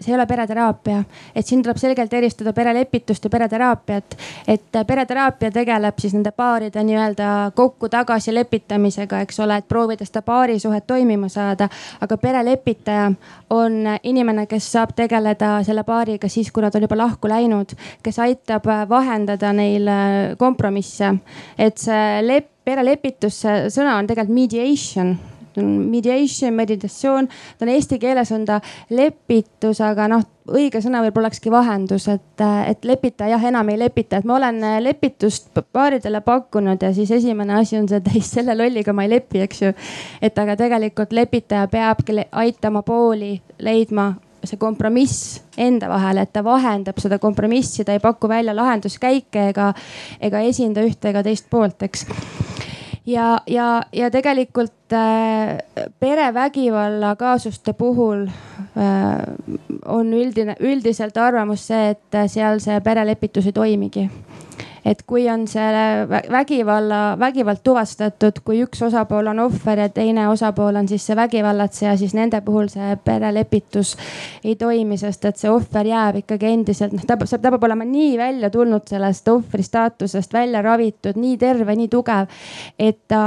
see ei ole pereteraapia, et siin tuleb selgelt eristada perelepitust ja pereteraapiat. et pereteraapia tegeleb siis nende paaride nii-öelda kokku tagasi lepitamisega, eks ole, et proovida seda paarisuhet toimima saada. aga perelepitaja on inimene, kes saab tegeleda selle paariga siis, kui nad on juba lahku läinud, kes aitab vahendada neil kompromisse. et see lep-, perelepitus, see sõna on tegelikult mediation mediation, meditatsioon, ta on eesti keeles on ta lepitus, aga noh, õige sõna võib-olla olekski vahendus, et, et lepitaja jah enam ei lepita, et ma olen lepitust paaridele pakkunud ja siis esimene asi on see, et ei selle lolliga ma ei lepi, eks ju. et aga tegelikult lepitaja peabki aitama pooli leidma see kompromiss enda vahel, et ta vahendab seda kompromissi, ta ei paku välja lahenduskäike ega, ega esinda ühte ega teist poolt, eks ja, ja, ja tegelikult äh, perevägivalla kaasuste puhul äh, on üldine, üldiselt arvamus see, et seal see perelepitus ei toimigi et kui on selle vägivalla, vägivald tuvastatud, kui üks osapool on ohver ja teine osapool on siis see vägivallatseja, siis nende puhul see perelepitus ei toimi, sest et see ohver jääb ikkagi endiselt, noh ta ta peab olema nii välja tulnud sellest ohvri staatusest, välja ravitud, nii terve, nii tugev, et ta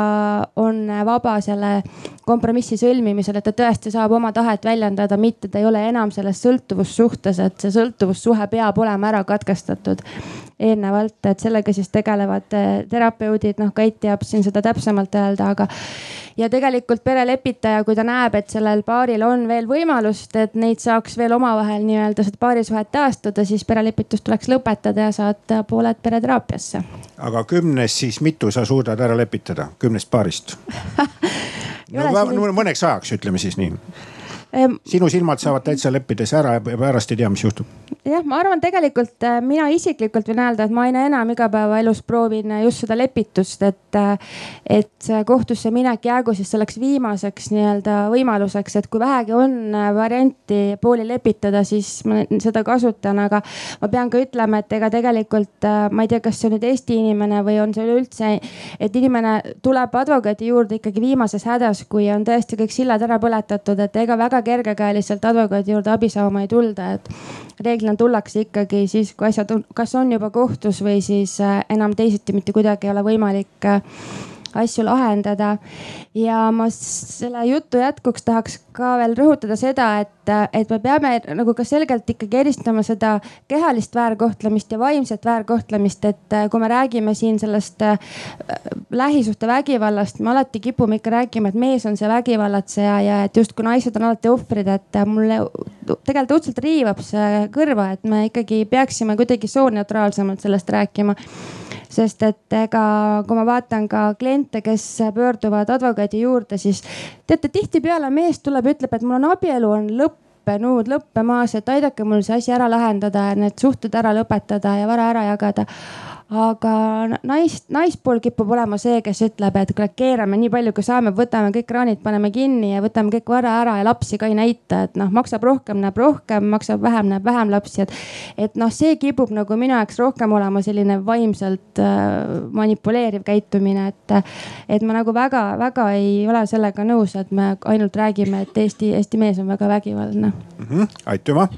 on vaba selle kompromissi sõlmimisel, et ta tõesti saab oma tahet väljendada, mitte ta ei ole enam selles sõltuvussuhtes, et see sõltuvussuhe peab olema ära katkestatud eelnevalt, et sellega siis tegelevad eh, terapeudid, noh Kait teab siin seda täpsemalt öelda, aga. ja tegelikult perelepitaja, kui ta näeb, et sellel paaril on veel võimalust, et neid saaks veel omavahel nii-öelda seda paarisuhet taastada, siis perelepitus tuleks lõpetada ja saata pooled pereteraapiasse. aga kümnest siis mitu sa suudad ära lepitada, kümnest paarist no, mõneks ajaks, ütleme siis nii sinu silmad saavad täitsa leppides ära ja pärast ei tea, mis juhtub. jah, ma arvan, tegelikult äh, mina isiklikult võin öelda, et ma aina enam igapäevaelus proovin äh, just seda lepitust, et, äh, et kohtusse minek jäägu siis selleks viimaseks nii-öelda võimaluseks, et kui vähegi on varianti pooli lepitada, siis ma seda kasutan, aga ma pean ka ütlema, et ega tegelikult ma ei tea, kas see on nüüd Eesti inimene või on see üleüldse, et inimene tuleb advokaadi juurde ikkagi viimases hädas, kui on tõesti kõik sillad ära põletatud, et ega väga kergekäeliselt advokaadi juurde abi saama ei tulda, et reeglina tullakse ikkagi siis, kui asjad on, kas on juba kohtus või siis äh, enam teisiti mitte kuidagi ei ole võimalik äh, asju lahendada. ja ma selle jutu jätkuks tahaks ka veel rõhutada seda, et, et me peame nagu ka selgelt ikkagi eristama seda kehalist väärkohtlemist ja vaimset väärkohtlemist, et kui me räägime siin sellest äh, lähisuhtevägivallast, me alati kipume ikka rääkima, et mees on see vägivallatseja ja et justkui naised on alati ohvrid, et mulle tegelikult õudselt riivab see kõrva, et me ikkagi peaksime kuidagi sooneutraalsemalt sellest rääkima sest et ega kui ma vaatan ka kliente, kes pöörduvad advokaadi juurde, siis teate tihtipeale mees tuleb, ütleb, et mul on abielu on lõppenud, lõppemas, et aidake mul see asi ära lahendada ja need suhted ära lõpetada ja vara ära jagada aga nais, naispool kipub olema see, kes ütleb, et kuule keerame nii palju, kui saame, võtame kõik kraanid, paneme kinni ja võtame kõik vara ära ja lapsi ka ei näita, et noh, maksab rohkem, näeb rohkem, maksab vähem, näeb vähem lapsi, et. et noh, see kipub nagu minu jaoks rohkem olema selline vaimselt äh, manipuleeriv käitumine, et. et ma nagu väga-väga ei ole sellega nõus, et me ainult räägime, et Eesti, Eesti mees on väga vägivaldne mm. -hmm. aitüma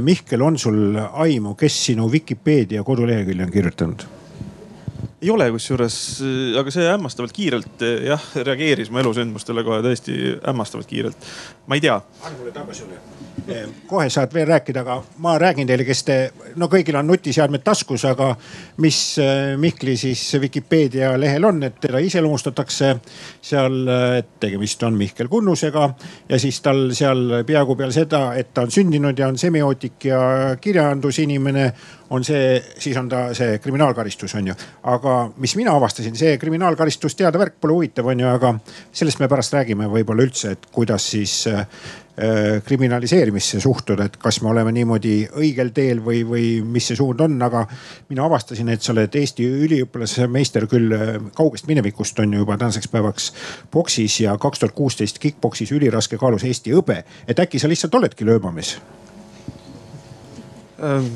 Mihkel, on sul aimu, kes sinu Vikipeedia kodulehekülje on kirjutanud? Ei ole kusjuures, äh, aga see hämmastavalt kiirelt äh, jah, reageeris mu elusündmustele kohe tõesti hämmastavalt kiirelt. ma ei tea. mulle tagasi üle kohe saad veel rääkida, aga ma räägin teile, kes te, no kõigil on nutiseadmed taskus, aga mis äh, Mihkli siis Vikipeedia lehel on, et teda iseloomustatakse seal, et tegemist on Mihkel Kunnusega ja siis tal seal peaaegu peale seda, et ta on sündinud ja on semiootik ja kirjandusinimene on see, siis on ta see kriminaalkaristus on ju. aga mis mina avastasin, see kriminaalkaristus teada värk pole huvitav, on ju, aga sellest me pärast räägime võib-olla üldse, et kuidas siis äh, Äh, kriminaliseerimisse suhtuda, et kas me oleme niimoodi õigel teel või, või mis see suund on, aga mina avastasin, et sa oled Eesti üliõpilasmeister küll äh, kaugest minevikust on ju juba tänaseks päevaks boksis ja kaks tuhat kuusteist kick-poksis üliraske kaalus Eesti hõbe. et äkki sa lihtsalt oledki löömamees ähm,?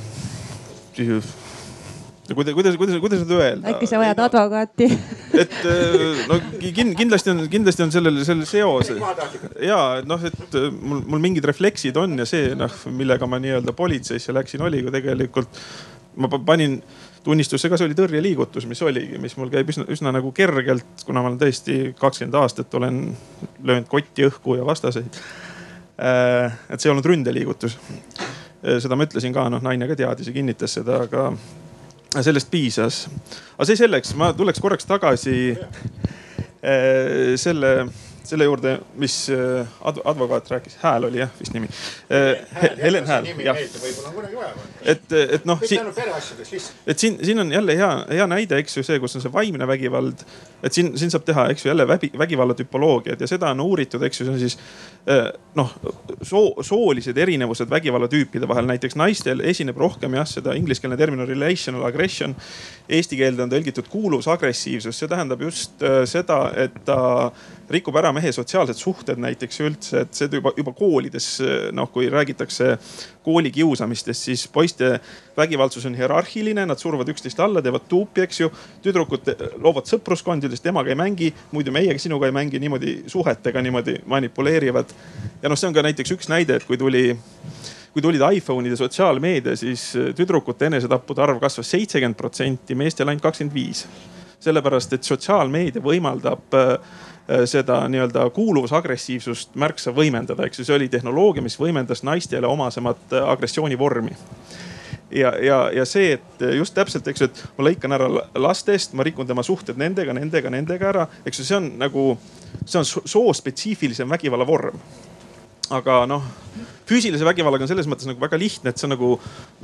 Kuidas, kuidas, kuidas, kuidas nüüd öelda? äkki sa vajad advokaati et äh, no kindlasti on, kindlasti on sellel, sellel seos. ja noh, et äh, mul, mul mingid refleksid on ja see noh, millega ma nii-öelda politseisse läksin, oli ka tegelikult. ma panin tunnistusse ka, see oli tõrjeliigutus, mis oligi, mis mul käib üsna, üsna nagu kergelt, kuna ma olen tõesti kakskümmend aastat olen löönud kotti õhku ja vastaseid. Äh, et see ei olnud ründeliigutus seda ma ütlesin ka, noh naine ka teadis ja kinnitas seda, aga sellest piisas. aga see selleks, ma tuleks korraks tagasi äh, selle selle juurde, mis äh, advokaat rääkis, Hääl oli jah vist nimi. Äh, Helen Hääl, jah. et, et noh, et siin, siin on jälle hea, hea näide, eks ju, see, kus on see vaimne vägivald. et siin, siin saab teha, eks ju, jälle vägi, vägivalla tüpoloogiat ja seda on uuritud, eks ju, see on siis äh, noh, soo, soolised erinevused vägivallatüüpide vahel. näiteks naistel esineb rohkem jah, seda ingliskeelne termin on relational aggression. Eesti keelde on tõlgitud kuulus agressiivsus, see tähendab just seda, et ta rikub ära mehe sotsiaalsed suhted näiteks üldse, et see juba, juba koolides noh, kui räägitakse koolikiusamistest, siis poiste vägivaldsus on hierarhiline, nad suruvad üksteist alla, teevad tuupi, eks ju. tüdrukud loovad sõpruskondi, temaga ei mängi, muidu meiega sinuga ei mängi, niimoodi suhetega niimoodi manipuleerivad. ja noh, see on ka näiteks üks näide, et kui tuli kui tulid iPhone'id ja sotsiaalmeedia, siis tüdrukute enesetappude arv kasvas seitsekümmend protsenti, meestel ainult kakskümmend viis sellepärast et sotsiaalmeedia võimaldab äh, seda nii-öelda kuuluvusagressiivsust märksa võimendada, eks ju, see oli tehnoloogia, mis võimendas naistele omasemat äh, agressioonivormi. Ja, ja, ja see, et just täpselt, eks ju, et ma lõikan ära lastest, ma rikun tema suhted nendega, nendega, nendega ära, eks ju, see on nagu, see on soospetsiifilisem vägivalla vorm. Aga noh füüsilise vägivallaga on selles mõttes nagu väga lihtne, et see on nagu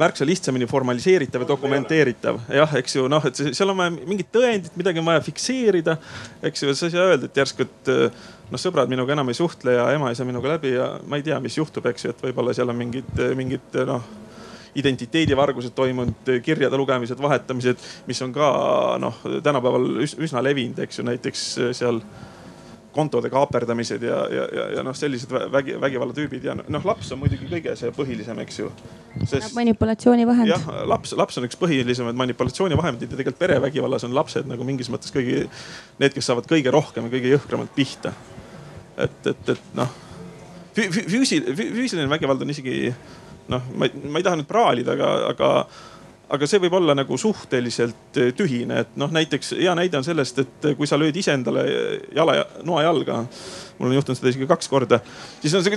märksa lihtsamini formaliseeritav ja dokumenteeritav. jah, eks ju noh, et seal on vaja mingit tõendit, midagi on vaja fikseerida. eks ju, sa ei saa öelda, et järsku, et noh, sõbrad minuga enam ei suhtle ja ema ei saa minuga läbi ja ma ei tea, mis juhtub, eks ju, et võib-olla seal on mingid, mingid noh identiteedivargused toimunud, kirjade lugemised, vahetamised, mis on ka noh, tänapäeval üsna levinud, eks ju, näiteks seal kontode kaaperdamised ja, ja, ja, ja noh, sellised vägi, vägivallatüübid ja noh, laps on muidugi kõige see põhilisem, eks ju Sest.... manipulatsioonivahend. jah, laps, laps on üks põhilisemaid manipulatsioonivahendeid ja tegelikult perevägivallas on lapsed nagu mingis mõttes kõige, need, kes saavad kõige rohkem ja kõige jõhkramalt pihta. et, et, et noh füüsiline, füüsiline vägivald on isegi noh, ma ei, ma ei taha nüüd praalida, aga, aga aga see võib olla nagu suhteliselt eh, tühine, et noh, näiteks hea näide on sellest, et kui sa lööd iseendale jala, noa jalga. mul on juhtunud seda isegi kaks korda, siis on see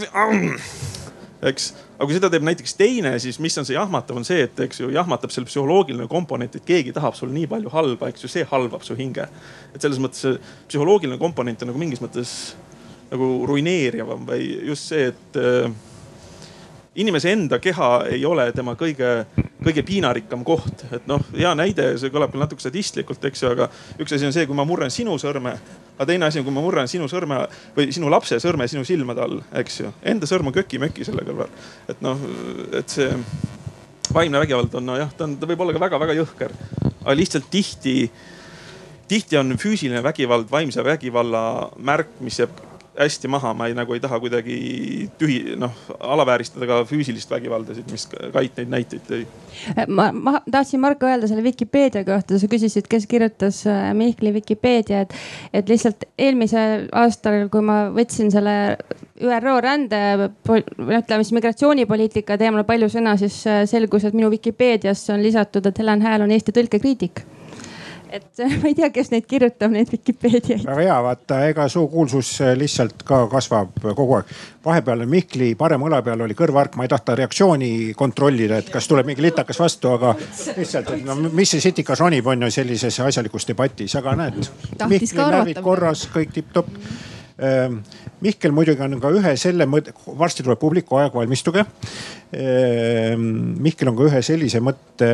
eks, aga kui seda teeb näiteks teine, siis mis on see jahmatav, on see, et eks ju jahmatab selle psühholoogiline komponent, et keegi tahab sul nii palju halba, eks ju, see halvab su hinge. et selles mõttes psühholoogiline komponent on nagu mingis mõttes nagu ruineerivam või just see, et inimese enda keha ei ole tema kõige, kõige piinarikkam koht. et noh, hea näide, see kõlab küll natuke sadistlikult, eks ju, aga üks asi on see, kui ma murran sinu sõrme. aga teine asi on, kui ma murran sinu sõrme või sinu lapse sõrme sinu silmade all, eks ju. Enda sõrm on köki-möki selle kõrval. et noh, et see vaimne vägivald on nojah, ta on, ta võib olla ka väga-väga jõhker. aga lihtsalt tihti, tihti on füüsiline vägivald vaimse vägivalla märk, mis jääb hästi maha, ma ei, nagu ei taha kuidagi tühi, noh alavääristada ka füüsilist vägivalda siit, mis Kait neid näiteid tõi. ma, ma tahtsin Marko öelda selle Vikipeedia kohta, sa küsisid, kes kirjutas äh, Mihkli Vikipeedia, et, et lihtsalt eelmisel aastal, kui ma võtsin selle ÜRO rände, ütleme siis migratsioonipoliitika teemal palju sõna, siis äh, selgus, et minu Vikipeediasse on lisatud, et Helen Hääl on Eesti tõlkekriitik et ma ei tea, kes neid kirjutab, neid Vikipeediaid. väga hea, vaata ega su kuulsus äh, lihtsalt ka kasvab kogu aeg. vahepeal Mihkli parem õla peal oli kõrvaark, ma ei tahta reaktsiooni kontrollida, et kas tuleb mingi litakas vastu, aga lihtsalt, et no mis see sitikas ronib, on ju sellises asjalikus debatis, aga näed. Mihkli närvid korras, kõik tipp-topp Mihkel muidugi on ka ühe selle mõtte, varsti tuleb publiku aeg, valmistuge. Ehm, Mihkel on ka ühe sellise mõtte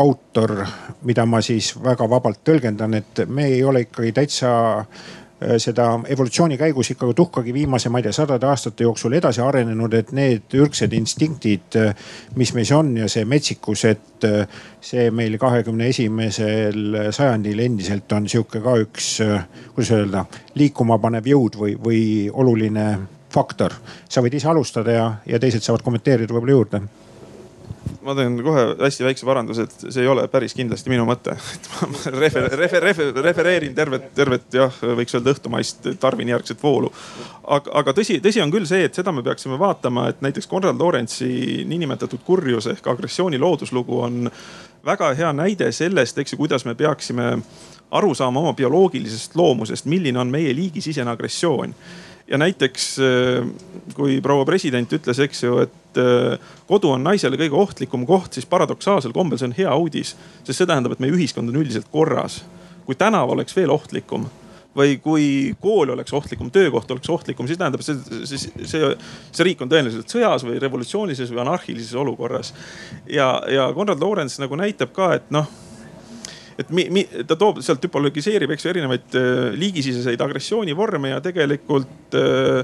autor, mida ma siis väga vabalt tõlgendan, et me ei ole ikkagi täitsa seda evolutsiooni käigus ikkagi tuhkagi viimase, ma ei tea, sadade aastate jooksul edasi arenenud, et need ürgsed instinktid, äh, mis meis on ja see metsikus, et äh, see meil kahekümne esimesel sajandil endiselt on sihuke ka üks, kuidas öelda, liikuma panev jõud või, või oluline faktor. sa võid ise alustada ja, ja teised saavad kommenteerida võib-olla juurde ma teen kohe hästi väikse paranduse, et see ei ole päris kindlasti minu mõte. et ma refer, refer, refer, refereerin tervet, tervet jah, võiks öelda õhtumaist Darwini-järgset voolu. aga, aga tõsi, tõsi on küll see, et seda me peaksime vaatama, et näiteks Konrad Lorentsi niinimetatud kurjus ehk agressiooni looduslugu on väga hea näide sellest, eks ju, kuidas me peaksime aru saama oma bioloogilisest loomusest, milline on meie liigisisene agressioon ja näiteks äh, kui proua president ütles, eks ju, et äh, kodu on naisele kõige ohtlikum koht, siis paradoksaalsel kombel see on hea uudis. sest see tähendab, et meie ühiskond on üldiselt korras. kui tänav oleks veel ohtlikum, või kui kool oleks ohtlikum, töökoht oleks ohtlikum, siis tähendab see, see, see, see riik on tõenäoliselt sõjas või revolutsioonilises või anarhilises olukorras. ja, ja Konrad Lorenz nagu näitab ka, et noh et mi, mi, ta toob sealt tüpologiseerib, eks ju, erinevaid äh, liigisiseseid agressioonivorme ja tegelikult äh,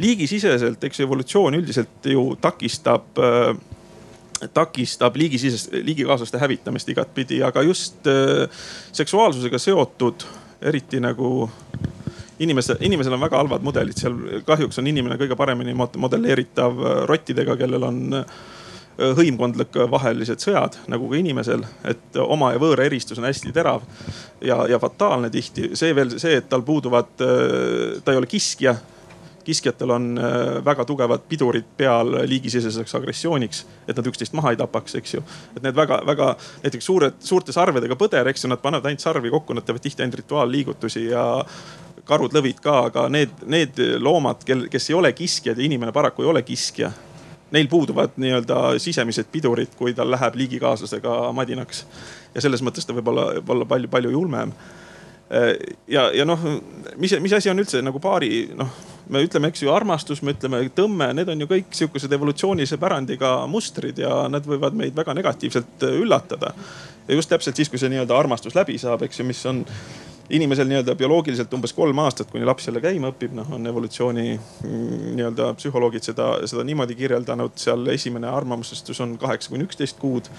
liigisiseselt, eks ju, evolutsioon üldiselt ju takistab äh, takistab liigisisest, liigikaaslaste hävitamist igatpidi, aga just seksuaalsusega seotud, eriti nagu inimese, inimesel on väga halvad mudelid, seal kahjuks on inimene kõige paremini modelleeritav rottidega, kellel on äh, Äh, hõimkondlik vahelised sõjad nagu ka inimesel, et oma ja võõra eristus on hästi terav ja, ja fataalne tihti. see veel see, et tal puuduvad, äh, ta ei ole kiskja kiskjatel on äh, väga tugevad pidurid peal liigisiseseks agressiooniks, et nad üksteist maha ei tapaks, eks ju. et need väga-väga näiteks suured, suurte sarvedega põder, eks ju, nad panevad ainult sarvi kokku, nad teevad tihti ainult rituaalliigutusi ja karud, lõvid ka, aga need, need loomad, kel, kes ei ole kiskjad ja inimene paraku ei ole kiskja neil puuduvad nii-öelda sisemised pidurid, kui tal läheb liigikaaslasega madinaks. ja selles mõttes ta võib olla, olla palju-palju julmem. ja, ja noh, mis, mis asi on üldse nagu paari, noh, me ütleme, eks ju, armastus, me ütleme tõmme, need on ju kõik sihukesed evolutsioonilise pärandiga mustrid ja nad võivad meid väga negatiivselt üllatada. ja just täpselt siis, kui see nii-öelda armastus läbi saab, eks ju, mis on inimesel nii-öelda bioloogiliselt umbes kolm aastat, kuni laps jälle käima õpib, noh on evolutsiooni mm, nii-öelda psühholoogid seda, seda niimoodi kirjeldanud, seal esimene arvamusestus on kaheksa kuni üksteist kuud.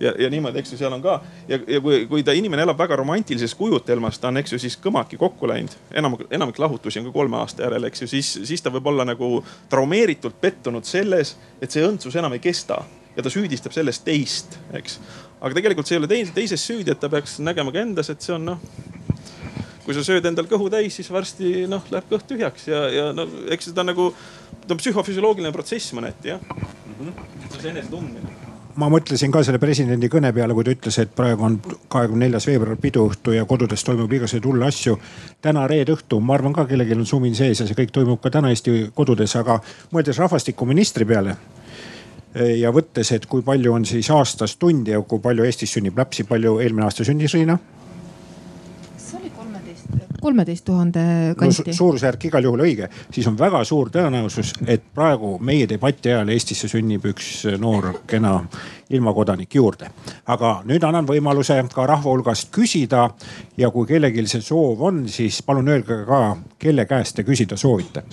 Ja, ja niimoodi, eks ju, seal on ka. Ja, ja kui, kui ta inimene elab väga romantilises kujutelmas, ta on, eks ju, siis kõmaki kokku läinud. enam, enamik lahutusi on ka kolme aasta järel, eks ju, siis, siis ta võib olla nagu traumeeritult pettunud selles, et see õndsus enam ei kesta. Ja ta süüdistab selles teist, eks. aga tegelikult see ei ole teise, teises süüdi, et ta peaks nägema ka endas, et see on noh kui sa sööd endal kõhu täis, siis varsti noh, läheb kõht tühjaks ja, ja no eks seda nagu, ta on psühhofüsioloogiline protsess mõneti jah mm. -hmm. see enesetundmine ma mõtlesin ka selle presidendi kõne peale, kui ta ütles, et praegu on kahekümne neljas veebruar piduõhtu ja kodudes toimub igasuguseid hulle asju. täna reede õhtu, ma arvan ka kellelgi on sumin sees ja see kõik toimub ka täna Eesti kodudes, aga mõeldes rahvastikuministri peale ja võttes, et kui palju on siis aastas tunde ja kui palju Eestis sünnib lapsi, palju eelmine aasta sündis Riina? Kolmeteist tuhande kanti no,. suurusjärk igal juhul õige, siis on väga suur tõenäosus, et praegu meie debati ajal Eestisse sünnib üks noor kena ilmakodanik juurde. aga nüüd annan võimaluse ka rahva hulgast küsida ja kui kellelgi see soov on, siis palun öelge ka, kelle käest te küsida soovite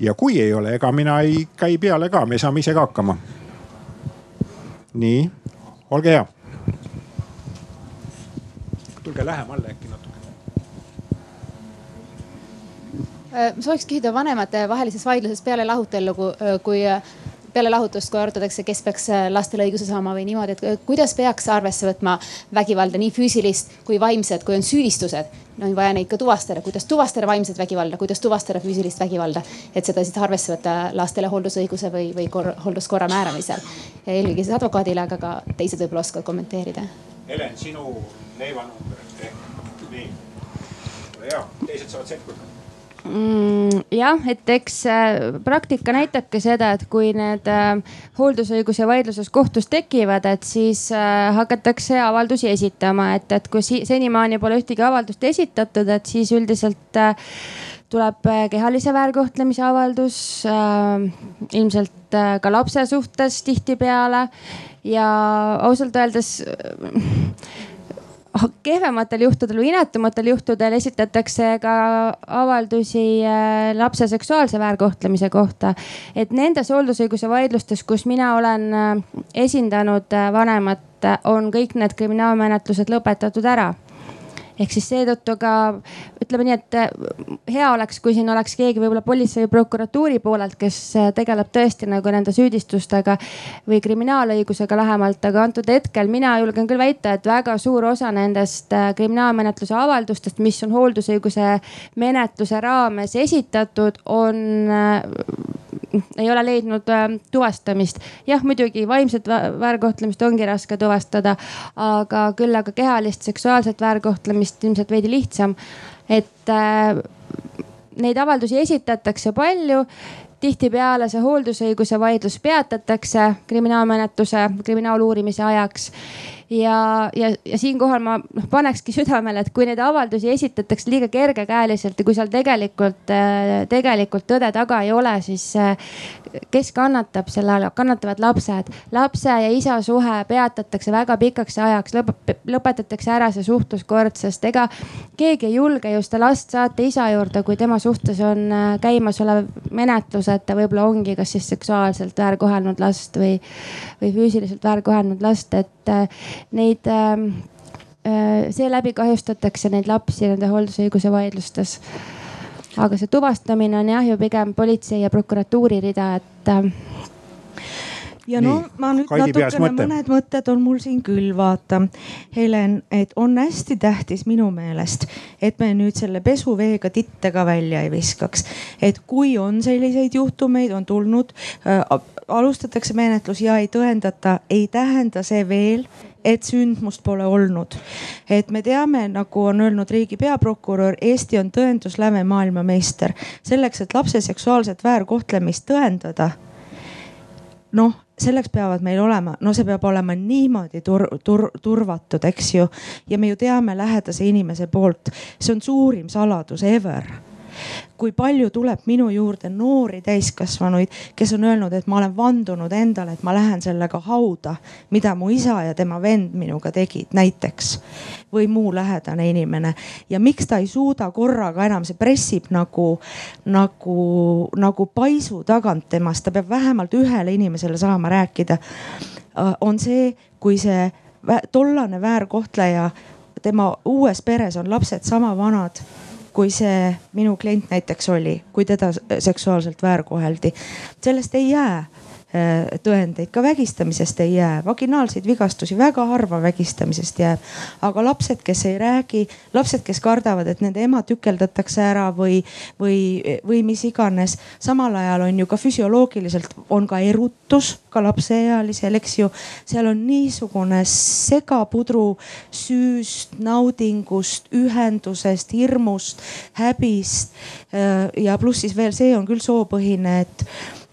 ja kui ei ole, ega mina ei käi peale ka, me saame ise ka hakkama. nii, olge hea tulge lähemale äkki natuke. Äh, ma sooviks küsida vanemate-vahelises vaidluses peale lahutellu, kui peale lahutust, kui arutatakse, kes peaks äh, lastele õiguse saama või niimoodi, et kuidas peaks arvesse võtma vägivalda, nii füüsilist kui vaimset, kui on süüdistused. on vaja neid ka tuvastada, kuidas tuvastada vaimset vägivalda, kuidas tuvastada füüsilist vägivalda, et seda siis arvesse võtta lastele hooldusõiguse või, või kor, hoolduskorra määramisel. eelkõige siis advokaadile, aga ka teised võib-olla oskavad kommenteerida. Helen, sinu leivanumber ehk nii. ole hea, teised saavad sekkuda mm,? jah, et eks äh, praktika näitabki seda, et kui need äh, hooldusõiguse vaidluses kohtus tekivad, et siis äh, hakatakse avaldusi esitama, et, et kui si senimaani pole ühtegi avaldust esitatud, et siis üldiselt äh, tuleb äh, kehalise väärkohtlemise avaldus äh, ilmselt äh, ka lapse suhtes tihtipeale ja ausalt öeldes äh, kehvematel juhtudel või inetumatel juhtudel esitatakse ka avaldusi äh, lapse seksuaalse väärkohtlemise kohta. et nendes hooldusõiguse vaidlustes, kus mina olen äh, esindanud äh, vanemat, on kõik need kriminaalmenetlused lõpetatud ära ehk siis seetõttu ka ütleme nii, et äh, hea oleks, kui siin oleks keegi võib-olla politsei või prokuratuuri poolelt, kes äh, tegeleb tõesti nagu nende süüdistustega või kriminaalõigusega lähemalt, aga antud hetkel mina julgen küll väita, et väga suur osa nendest äh, kriminaalmenetluse avaldustest, mis on hooldusõiguse menetluse raames esitatud, on ei ole leidnud tuvastamist. jah, muidugi vaimset väärkohtlemist ongi raske tuvastada, aga küll aga kehalist seksuaalset väärkohtlemist ilmselt veidi lihtsam. et äh, neid avaldusi esitatakse palju tihtipeale see hooldusõiguse vaidlus peatatakse kriminaalmenetluse, kriminaaluurimise ajaks ja, ja, ja siinkohal ma noh panekski südamele, et kui neid avaldusi esitatakse liiga kergekäeliselt ja kui seal tegelikult, tegelikult tõde taga ei ole, siis kes kannatab selle all, kannatavad lapsed. lapse ja isa suhe peatatakse väga pikaks ajaks, lõpetatakse ära see suhtluskord, sest ega keegi ei julge ju seda last saata isa juurde, kui tema suhtes on käimasolev menetlus, et ta võib-olla ongi kas siis seksuaalselt väärkohelnud last või, või füüsiliselt väärkohelnud last, et äh, neid ähm, äh, seeläbi kahjustatakse neid lapsi nende hooldusõiguse vaidlustes. aga see tuvastamine on jah ju pigem politsei ja prokuratuuri rida, et äh, ja no ma nüüd Kaidi natukene, mõned mõtted on mul siin küll vaata, Helen, et on hästi tähtis minu meelest, et me nüüd selle pesuveega titte ka välja ei viskaks. et kui on selliseid juhtumeid, on tulnud äh,, alustatakse menetlus ja ei tõendata, ei tähenda see veel, et sündmust pole olnud. et me teame, nagu on öelnud riigi peaprokurör, Eesti on tõendusläve maailmameister. selleks, et lapse seksuaalset väärkohtlemist tõendada noh, selleks peavad meil olema, no see peab olema niimoodi tur, tur, turvatud, eks ju. ja me ju teame lähedase inimese poolt, see on suurim saladus ever kui palju tuleb minu juurde noori täiskasvanuid, kes on öelnud, et ma olen vandunud endale, et ma lähen sellega hauda, mida mu isa ja tema vend minuga tegid näiteks. või muu lähedane inimene ja miks ta ei suuda korraga enam, see pressib nagu, nagu, nagu paisu tagant temast, ta peab vähemalt ühele inimesele saama rääkida. On see, kui see tollane väärkohtleja, tema uues peres on lapsed sama vanad kui see minu klient näiteks oli, kui teda seksuaalselt väärkoheldi. sellest ei jää tõendeid, ka vägistamisest ei jää, vaginaalseid vigastusi väga harva vägistamisest jääb. aga lapsed, kes ei räägi, lapsed, kes kardavad, et nende ema tükeldatakse ära või, või, või mis iganes. samal ajal on ju ka füsioloogiliselt on ka erutus ka lapseealisel, eks ju. seal on niisugune segapudru süüst, naudingust, ühendusest, hirmust, häbist. Äh, ja pluss siis veel see on küll soopõhine, et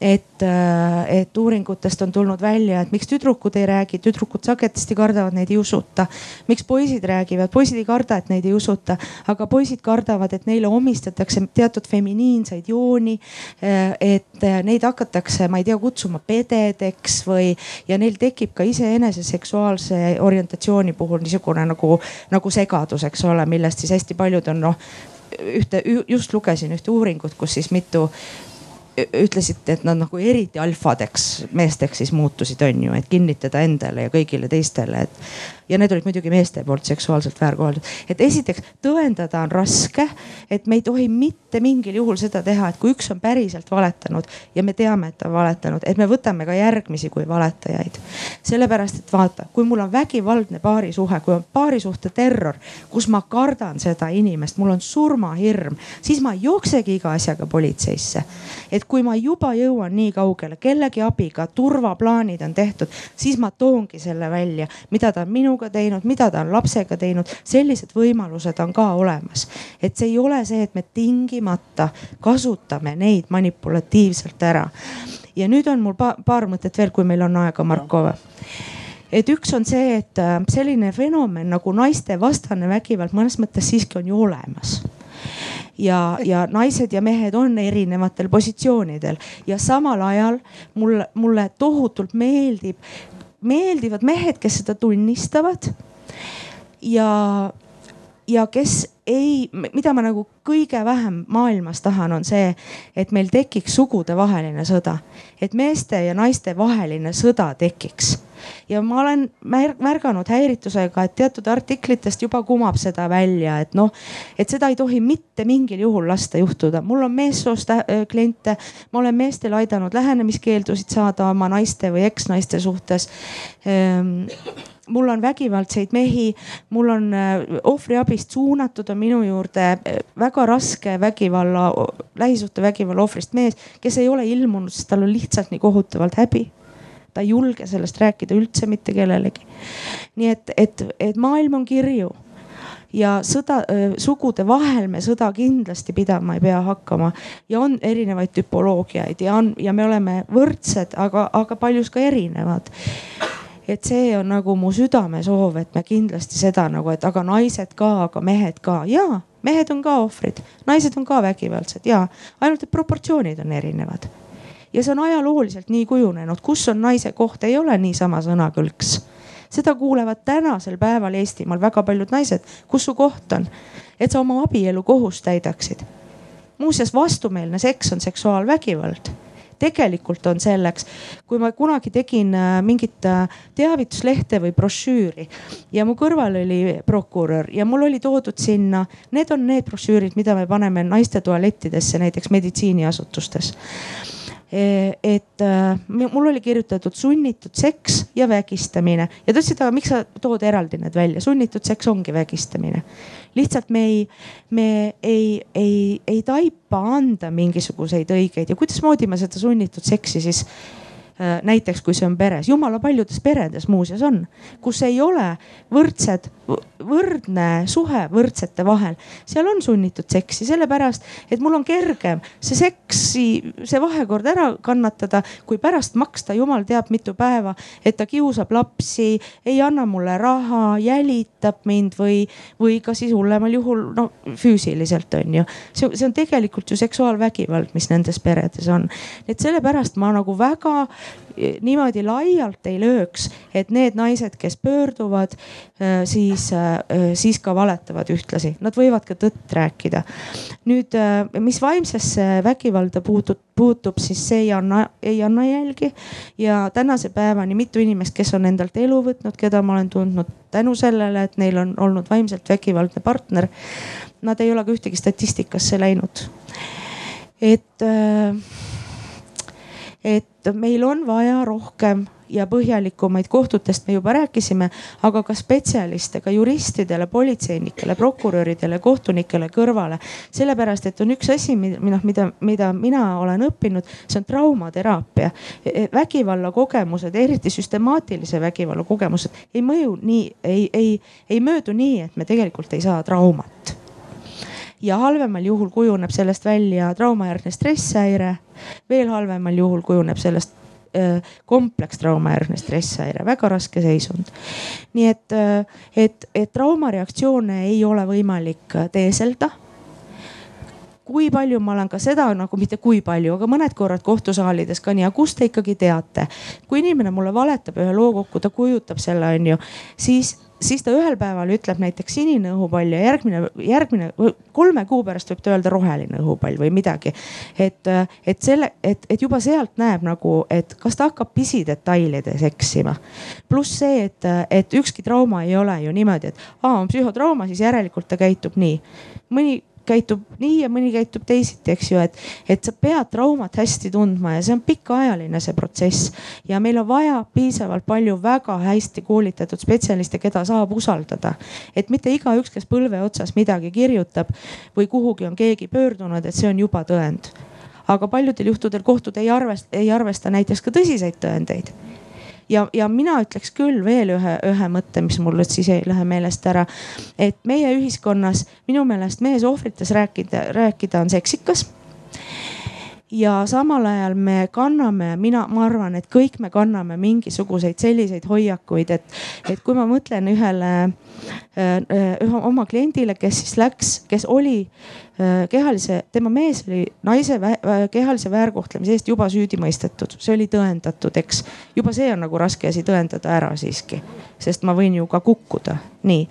et, äh, et uuringutest on tulnud välja, et miks tüdrukud ei räägi, tüdrukud sagedasti kardavad, neid ei usuta. miks poisid räägivad, poisid ei karda, et neid ei usuta, aga poisid kardavad, et neile omistatakse teatud feminiinseid jooni. Äh, et äh, neid hakatakse, ma ei tea, kutsuma pededeks või, ja neil tekib ka iseenese seksuaalse orientatsiooni puhul niisugune nagu, nagu segadus, eks ole, millest siis hästi paljud on noh ühte, just lugesin ühte uuringut, kus siis mitu ütlesite, et nad nagu eriti alfadeks meesteks siis muutusid, on ju, et kinnitada endale ja kõigile teistele, et ja need olid muidugi meeste poolt seksuaalselt väärkoheldud. et esiteks tõendada on raske, et me ei tohi mitte mingil juhul seda teha, et kui üks on päriselt valetanud ja me teame, et ta on valetanud, et me võtame ka järgmisi kui valetajaid. sellepärast, et vaata, kui mul on vägivaldne paarisuhe, kui on paarisuhte terror, kus ma kardan seda inimest, mul on surmahirm, siis ma ei jooksegi iga asjaga politseisse. et kui ma juba jõuan nii kaugele, kellegi abiga, turvaplaanid on tehtud, siis ma toongi selle välja, mida ta on minuga minuga teinud, mida ta on lapsega teinud, sellised võimalused on ka olemas. et see ei ole see, et me tingimata kasutame neid manipulatiivselt ära. ja nüüd on mul pa paar mõtet veel, kui meil on aega, Marko et üks on see, et äh, selline fenomen nagu naistevastane vägivald mõnes mõttes siiski on ju olemas ja, ja naised ja mehed on erinevatel positsioonidel ja samal ajal mulle, mulle tohutult meeldib meeldivad mehed, kes seda tunnistavad. ja, ja kes ei, mida ma nagu kõige vähem maailmas tahan, on see, et meil tekiks sugudevaheline sõda, et meeste ja naiste vaheline sõda tekiks ja ma olen märganud häiritusega, et teatud artiklitest juba kumab seda välja, et noh, et seda ei tohi mitte mingil juhul lasta juhtuda. mul on meessoost äh, kliente, ma olen meestel aidanud lähenemiskeeldusid saada oma naiste või eksnaiste suhtes ehm, mul on vägivaldseid mehi, mul on äh, ohvriabist suunatud on minu juurde äh, väga raske vägivalla, lähisuhtevägivalla ohvrist mees, kes ei ole ilmunud, sest tal on lihtsalt nii kohutavalt häbi ta ei julge sellest rääkida üldse mitte kellelegi. nii et, et, et maailm on kirju ja sõda, sugude vahel me sõda kindlasti pidama ei pea hakkama ja on erinevaid tüpoloogiaid ja on ja me oleme võrdsed, aga, aga paljus ka erinevad et see on nagu mu südamesoov, et me kindlasti seda nagu, et aga naised ka, aga mehed ka ja mehed on ka ohvrid, naised on ka vägivaldsed ja ainult, et proportsioonid on erinevad. Ja see on ajalooliselt nii kujunenud, kus on naise koht, ei ole niisama sõnakõlks seda kuulevad tänasel päeval Eestimaal väga paljud naised, kus su koht on, et sa oma abielu kohust täidaksid. muuseas, vastumeelne seks on seksuaalvägivald. Tegelikult on selleks, kui ma kunagi tegin äh, mingit äh, teavituslehte või brošüüri ja mu kõrval oli prokurör ja mul oli toodud sinna, need on need brošüürid, mida me paneme naiste tualettidesse näiteks meditsiiniasutustes et äh, mul oli kirjutatud sunnitud seks ja vägistamine. Ja ta ütles, et aga miks sa tood eraldi need välja, sunnitud seks ongi vägistamine. lihtsalt me ei, me ei, ei, ei taipa anda mingisuguseid õigeid. Ja kuidasmoodi me seda sunnitud seksi siis näiteks kui see on peres, jumala paljudes peredes muuseas on, kus ei ole võrdsed, võrdne suhe võrdsete vahel. seal on sunnitud seksi sellepärast, et mul on kergem see seksi, see vahekord ära kannatada, kui pärast maksta jumal teab mitu päeva, et ta kiusab lapsi, ei anna mulle raha, jälitab mind või, või ka siis hullemal juhul no füüsiliselt on ju. see, see on tegelikult ju seksuaalvägivald, mis nendes peredes on. et sellepärast ma nagu väga niimoodi laialt ei lööks, et need naised, kes pöörduvad, äh, siis, äh, siis ka valetavad ühtlasi, nad võivad ka tõtt rääkida. nüüd, äh, mis vaimsesse vägivalda puutub, puutub, siis see ei anna, ei anna jälgi ja tänase päevani mitu inimest, kes on endalt elu võtnud, keda ma olen tundnud tänu sellele, et neil on olnud vaimselt vägivaldne partner. Nad ei ole ka ühtegi statistikasse läinud. et äh, et meil on vaja rohkem ja põhjalikumaid, kohtutest me juba rääkisime, aga ka spetsialiste, ka juristidele, politseinikele, prokuröridele, kohtunikele kõrvale. sellepärast, et on üks asi, mida, mida, mida mina olen õppinud, see on traumateraapia. E, vägivalla kogemused, eriti süstemaatilise vägivalla kogemused ei mõju nii, ei, ei, ei möödu nii, et me tegelikult ei saa traumat ja halvemal juhul kujuneb sellest välja traumajärgne stresshäire. veel halvemal juhul kujuneb sellest äh, komplekstraumajärgne stresshäire, väga raske seisund. nii et, äh, et, et traumareaktsioone ei ole võimalik teeselda kui palju ma olen ka seda nagu mitte kui palju, aga mõned korrad kohtusaalides ka nii, aga kust te ikkagi teate? kui inimene mulle valetab ühe loo kokku, ta kujutab selle, onju, siis siis ta ühel päeval ütleb näiteks sinine õhupall ja järgmine, järgmine kolme kuu pärast võib ta öelda roheline õhupall või midagi. et, et selle, et, et juba sealt näeb nagu, et kas ta hakkab pisidetailides eksima. pluss see, et, et ükski trauma ei ole ju niimoodi, et aa on psühhotrauma, siis järelikult ta käitub nii. mõni käitub nii ja mõni käitub teisiti, eks ju, et, et sa pead traumat hästi tundma ja see on pikaajaline see protsess. ja meil on vaja piisavalt palju väga hästi koolitatud spetsialiste, keda saab usaldada. et mitte igaüks, kes põlve otsas midagi kirjutab või kuhugi on keegi pöördunud, et see on juba tõend. aga paljudel juhtudel kohtud ei arvesta, ei arvesta näiteks ka tõsiseid tõendeid ja, ja mina ütleks küll veel ühe, ühe mõtte, mis mul nüüd siis ei lähe meelest ära. et meie ühiskonnas minu meelest meesohvrites rääkida, rääkida on seksikas ja samal ajal me kanname, mina, ma arvan, et kõik me kanname mingisuguseid selliseid hoiakuid, et, et kui ma mõtlen ühele, äh, ühe oma kliendile, kes siis läks, kes oli äh, kehalise, tema mees oli naise kehalise väärkohtlemise eest juba süüdi mõistetud, see oli tõendatud, eks. juba see on nagu raske asi tõendada ära siiski, sest ma võin ju ka kukkuda, nii.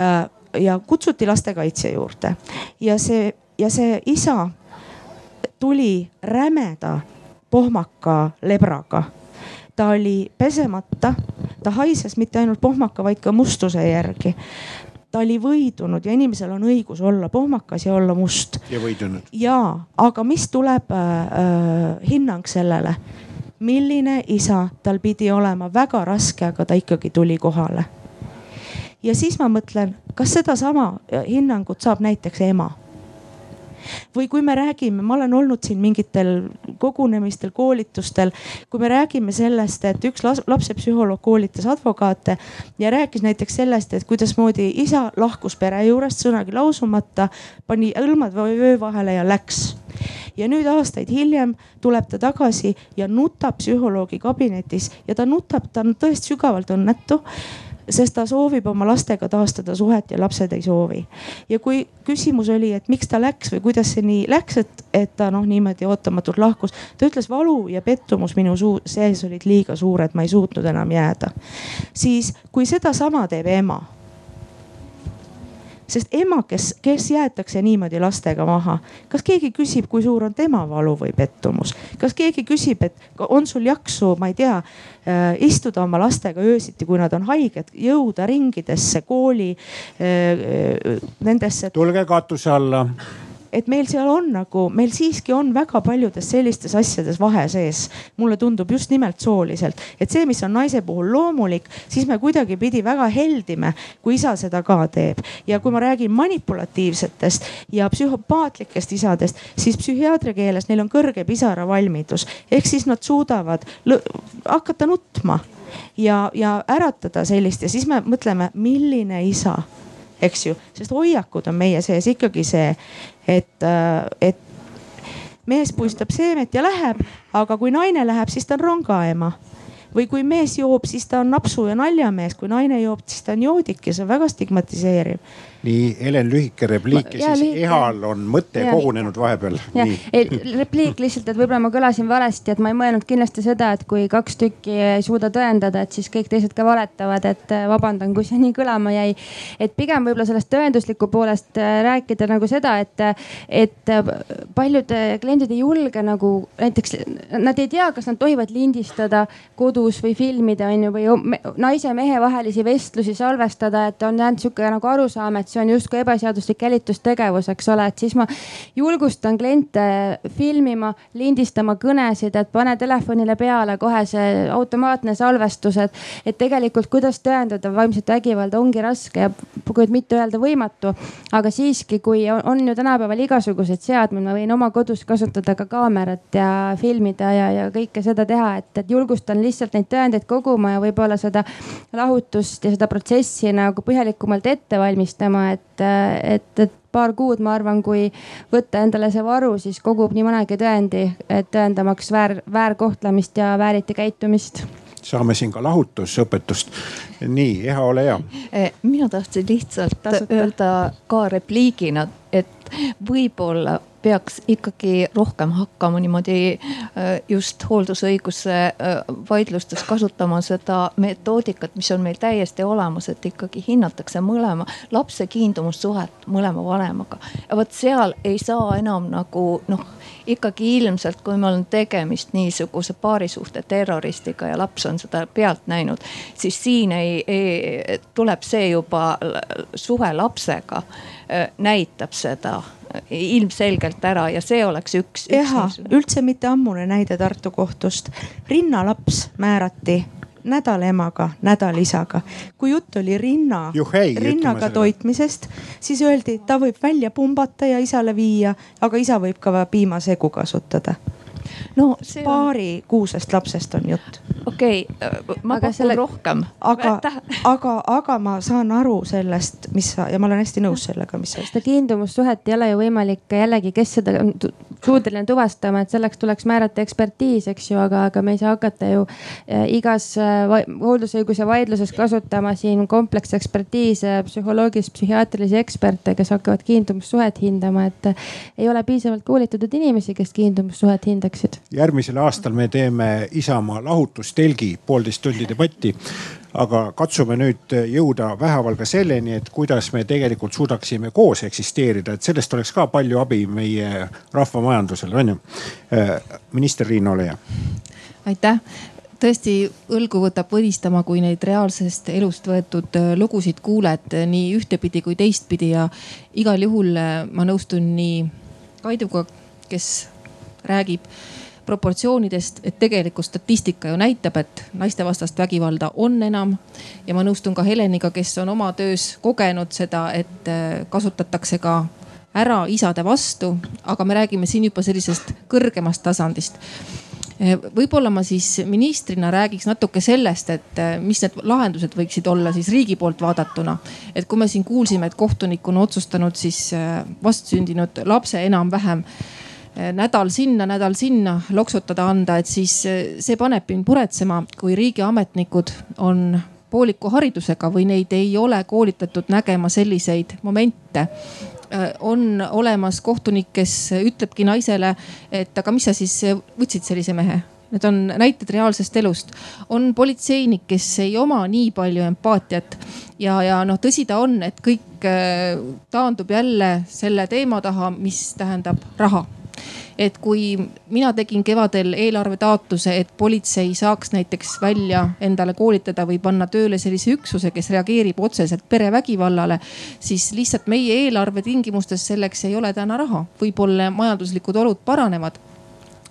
Äh, ja kutsuti lastekaitse juurde. Ja see ja see isa tuli rämeda pohmaka lebraga. ta oli pesemata, ta haises mitte ainult pohmaka, vaid ka mustuse järgi ta oli võidunud ja inimesel on õigus olla pohmakas ja olla must. ja võidunud. ja, aga mis tuleb äh, äh, hinnang sellele? milline isa tal pidi olema, väga raske, aga ta ikkagi tuli kohale. ja siis ma mõtlen, kas sedasama hinnangut saab näiteks ema või kui me räägime, ma olen olnud siin mingitel kogunemistel, koolitustel, kui me räägime sellest, et üks lapsepsühholoog koolitas advokaate ja rääkis näiteks sellest, et kuidasmoodi isa lahkus pere juurest sõnagi lausumata, pani õlmad vöö vahele ja läks. Ja nüüd aastaid hiljem tuleb ta tagasi ja nutab psühholoogi kabinetis ja ta nutab, ta on tõesti sügavalt õnnetu sest ta soovib oma lastega taastada suhet ja lapsed ei soovi. ja kui küsimus oli, et miks ta läks või kuidas see nii läks, et, et ta noh, niimoodi ootamatult lahkus. ta ütles, valu ja pettumus minu suu sees olid liiga suured, ma ei suutnud enam jääda. siis kui sedasama teeb ema sest ema, kes, kes jäetakse niimoodi lastega maha, kas keegi küsib, kui suur on tema valu või pettumus, kas keegi küsib, et on sul jaksu, ma ei tea äh,, istuda oma lastega öösiti, kui nad on haiged, jõuda ringidesse, kooli äh,, äh nendesse. tulge katuse alla et meil seal on nagu, meil siiski on väga paljudes sellistes asjades vahe sees. mulle tundub just nimelt sooliselt, et see, mis on naise puhul loomulik, siis me kuidagipidi väga heldime, kui isa seda ka teeb. ja kui ma räägin manipulatiivsetest ja psühhopaatlikest isadest, siis psühhiaatri keeles neil on kõrge pisaravalmidus ehk siis nad suudavad hakata nutma ja, ja äratada sellist ja siis me mõtleme, milline isa eks ju, sest hoiakud on meie sees ikkagi see, et, äh, et mees puistab seemet ja läheb, aga kui naine läheb, siis ta on rongaema või kui mees joob, siis ta on napsu ja naljamees, kui naine joob, siis ta on joodik ja see on väga stigmatiseeriv nii, Helen, lühike repliik ja, siis lühike. Ehal on mõte ja, kogunenud vahepeal. repliik lihtsalt, et võib-olla ma kõlasin valesti, et ma ei mõelnud kindlasti seda, et kui kaks tükki ei suuda tõendada, et siis kõik teised ka valetavad, et äh, vabandan, kui see nii kõlama jäi. et pigem võib-olla sellest tõendusliku poolest äh, rääkida nagu seda, et, et äh, paljud kliendid ei julge nagu näiteks, nad ei tea, kas nad tohivad lindistada kodus või filmida, on ju, või naise-mehe vahelisi vestlusi salvestada, et on jäänud sihuke nagu arusaam, et see on justkui ebaseaduslik jälitustegevus, eks ole, et siis ma julgustan kliente filmima, lindistama kõnesid, et pane telefonile peale kohe see automaatne salvestus, et, et tegelikult kuidas tõendada vaimset vägivalda ongi raske ja kui mitte öelda võimatu. aga siiski, kui on, on ju tänapäeval igasuguseid seadmeid, ma võin oma kodus kasutada ka kaamerat ja filmida ja, ja kõike seda teha, et, et julgustan lihtsalt neid tõendeid koguma ja võib-olla seda lahutust ja seda protsessi nagu põhjalikumalt ette valmistama et, et, et paar kuud, ma arvan, kui võtta endale see varu, siis kogub nii mõnegi tõendi, tõendamaks väär, väärkohtlemist ja vääriti käitumist saame siin ka lahutusõpetust. nii, Eha, ole hea. Eh, mina tahtsin lihtsalt Tasuta. öelda ka repliigina, et võib-olla peaks ikkagi rohkem hakkama niimoodi äh, just hooldusõiguse äh, vaidlustes kasutama seda metoodikat, mis on meil täiesti olemas, et ikkagi hinnatakse mõlema lapse kiindumussuhet mõlema vanemaga. ja vot seal ei saa enam nagu noh, ikkagi ilmselt, kui meil on tegemist niisuguse paarisuhte terroristiga ja laps on seda pealt näinud, siis siin ei, ei, tuleb see juba suhe lapsega äh, näitab seda ilmselgelt ära ja see oleks üks, üks. jah, üldse mitte ammune näide Tartu kohtust. rinnalaps määrati nädal emaga, nädal isaga. kui jutt oli rinna, rinnaga toitmisest, siis öeldi, ta võib välja pumbata ja isale viia, aga isa võib ka piimasegu kasutada no see paari on... kuusest lapsest on jutt. okei okay,, äh, ma pakun selle... rohkem. aga, aga, aga ma saan aru sellest, mis sa ja ma olen hästi nõus sellega, mis sa. seda kiindumussuhet ei ole ju võimalik jällegi, kes seda on suuteline tuvastama, et selleks tuleks määrata ekspertiis, eks ju, aga, aga me ei saa hakata ju äh, igas äh, hooldusõiguse vaidluses kasutama siin kompleksekspertiise, psühholoogilisi, psühhiaatrilisi eksperte, kes hakkavad kiindumussuhet hindama, et ei ole piisavalt koolitatud inimesi, kes kiindumussuhet hindaks oleksid? järgmisel aastal me teeme Isamaa lahutustelgi poolteist tundi debatti. aga katsume nüüd jõuda vähehaaval ka selleni, et kuidas me tegelikult suudaksime koos eksisteerida, et sellest oleks ka palju abi meie rahvamajandusele, on ju. Äh, minister Riina, ole hea. aitäh tõesti õlgu võtab võdistama, kui neid reaalsest elust võetud äh, lugusid kuuled nii ühtepidi kui teistpidi ja igal juhul äh, ma nõustun nii Kaiduga, kes räägib proportsioonidest, et tegelikult statistika ju näitab, et naistevastast vägivalda on enam. ja ma nõustun ka Heleniga, kes on oma töös kogenud seda, et äh, kasutatakse ka ära isade vastu, aga me räägime siin juba sellisest kõrgemast tasandist äh, võib-olla ma siis ministrina räägiks natuke sellest, et äh, mis need lahendused võiksid olla siis riigi poolt vaadatuna. et kui me siin kuulsime, et kohtunik on otsustanud siis vastsündinud lapse enam-vähem nädal sinna, nädal sinna loksutada anda, et siis see paneb mind muretsema, kui riigiametnikud on pooliku haridusega või neid ei ole koolitatud nägema selliseid momente. On olemas kohtunik, kes ütlebki naisele, et aga mis sa siis võtsid sellise mehe? Need on näited reaalsest elust. on politseinik, kes ei oma nii palju empaatiat. Ja, ja noh, tõsi ta on, et kõik taandub jälle selle teema taha, mis tähendab raha et kui mina tegin kevadel eelarvetaotluse, et politsei saaks näiteks välja endale koolitada või panna tööle sellise üksuse, kes reageerib otseselt perevägivallale, siis lihtsalt meie eelarve tingimustes selleks ei ole täna raha. võib-olla majanduslikud olud paranevad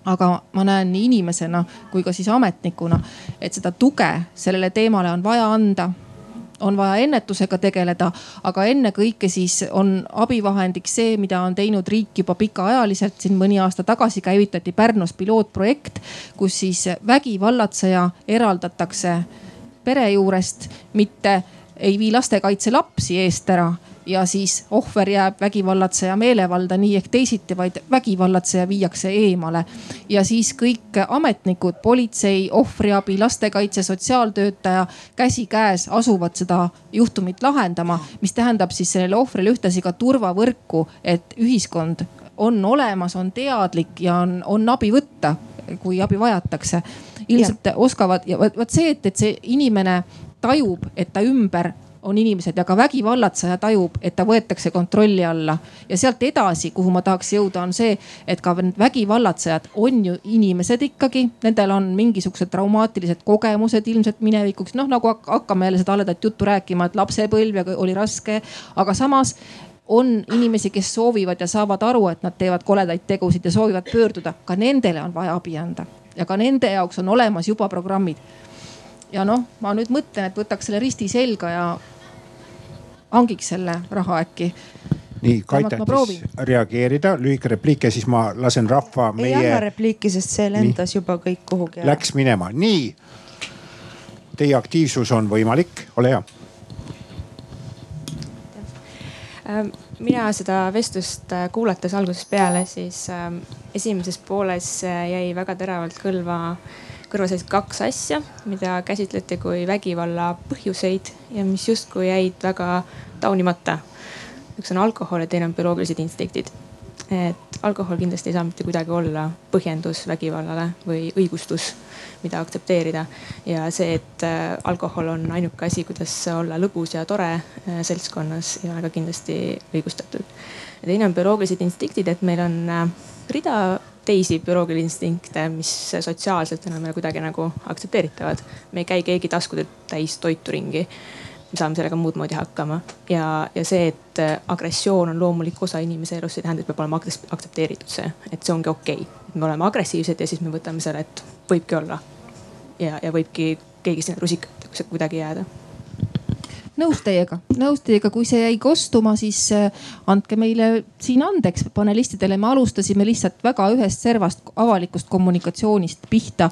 aga ma näen nii inimesena kui ka siis ametnikuna, et seda tuge sellele teemale on vaja anda on vaja ennetusega tegeleda, aga ennekõike siis on abivahendiks see, mida on teinud riik juba pikaajaliselt. siin mõni aasta tagasi käivitati Pärnus pilootprojekt, kus siis vägivallatseja eraldatakse pere juurest, mitte ei vii lastekaitselapsi eest ära ja siis ohver jääb vägivallatseja meelevalda nii ehk teisiti, vaid vägivallatseja viiakse eemale. ja siis kõik ametnikud, politsei, ohvriabi, lastekaitse, sotsiaaltöötaja käsikäes asuvad seda juhtumit lahendama, mis tähendab siis sellele ohvrile ühtlasi ka turvavõrku, et ühiskond on olemas, on teadlik ja on, on abi võtta, kui abi vajatakse. ilmselt ja. oskavad ja vot see, et, et see inimene tajub, et ta ümber on inimesed ja ka vägivallatseja tajub, et ta võetakse kontrolli alla. ja sealt edasi, kuhu ma tahaks jõuda, on see, et ka vägivallatsejad on ju inimesed ikkagi, nendel on mingisugused traumaatilised kogemused ilmselt minevikuks. noh, nagu hakkame jälle seda haledat juttu rääkima, et lapsepõlv oli raske, aga samas on inimesi, kes soovivad ja saavad aru, et nad teevad koledaid tegusid ja soovivad pöörduda, ka nendele on vaja abi anda. Ja ka nende jaoks on olemas juba programmid ja noh, ma nüüd mõtlen, et võtaks selle risti selga ja hangiks selle raha äkki nii, Kait tahtis reageerida, lühike repliik ja siis ma lasen rahva meie. ei anna repliiki, sest see lendas nii. juba kõik kuhugi. Läks minema, nii. Teie aktiivsus on võimalik, ole hea. Ähm, mina seda vestlust äh, kuulates algusest peale, siis ähm, esimeses pooles äh, jäi väga teravalt kõlva kõrva sellised kaks asja, mida käsitleti kui vägivalla põhjuseid ja mis justkui jäid väga taunimata. üks on alkohol ja teine on bioloogilised instinktid. et alkohol kindlasti ei saa mitte kuidagi olla põhjendus vägivallale või õigustus, mida aktsepteerida. ja see, et äh, alkohol on ainuke asi, kuidas olla lõbus ja tore äh, seltskonnas, ei ole ka kindlasti õigustatud. ja teine on bioloogilised instinktid, et meil on äh, rida teisi bioloogilisi instinkte, mis sotsiaalselt enam ei ole kuidagi nagu aktsepteeritavad. me ei käi keegi taskud täis toitu ringi. me saame sellega muud moodi hakkama ja, ja see, et agressioon on loomulik osa inimese elust, see tähendab, et peab olema aktsepteeritud see, et see ongi okei okay.. me oleme agressiivsed ja siis me võtame selle, et võibki olla. ja, ja võibki keegi sinna rusikat kuidagi jääda nõus teiega, nõus teiega, kui see jäi kostuma, siis äh, andke meile siin andeks panelistidele, me alustasime lihtsalt väga ühest servast avalikust kommunikatsioonist pihta.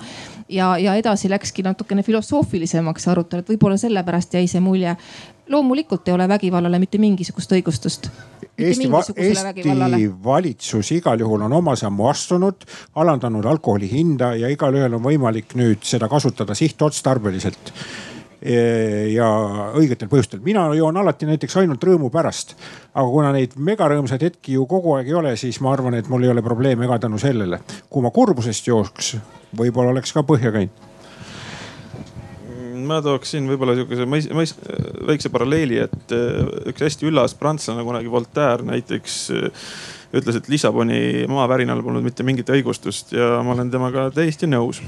ja, ja edasi läkski natukene filosoofilisemaks arutelu, et võib-olla sellepärast jäi see mulje. loomulikult ei ole vägivallale mitte mingisugust õigustust. Eesti, Eesti valitsus igal juhul on oma sammu astunud, alandanud alkoholi hinda ja igalühel on võimalik nüüd seda kasutada sihtotstarbeliselt ja õigetel põhjustel. mina joon alati näiteks ainult rõõmu pärast. aga kuna neid megarõõmsaid hetki ju kogu aeg ei ole, siis ma arvan, et mul ei ole probleeme ka tänu sellele. kui ma kurbusest jooks, võib-olla oleks ka põhja käinud ma tooksin võib-olla sihukese mõis, väikse paralleeli, et äh, üks hästi üllas prantslane kunagi Voltaire näiteks äh, ütles, et Lissaboni maavärinal polnud mitte mingit õigustust ja ma olen temaga täiesti nõus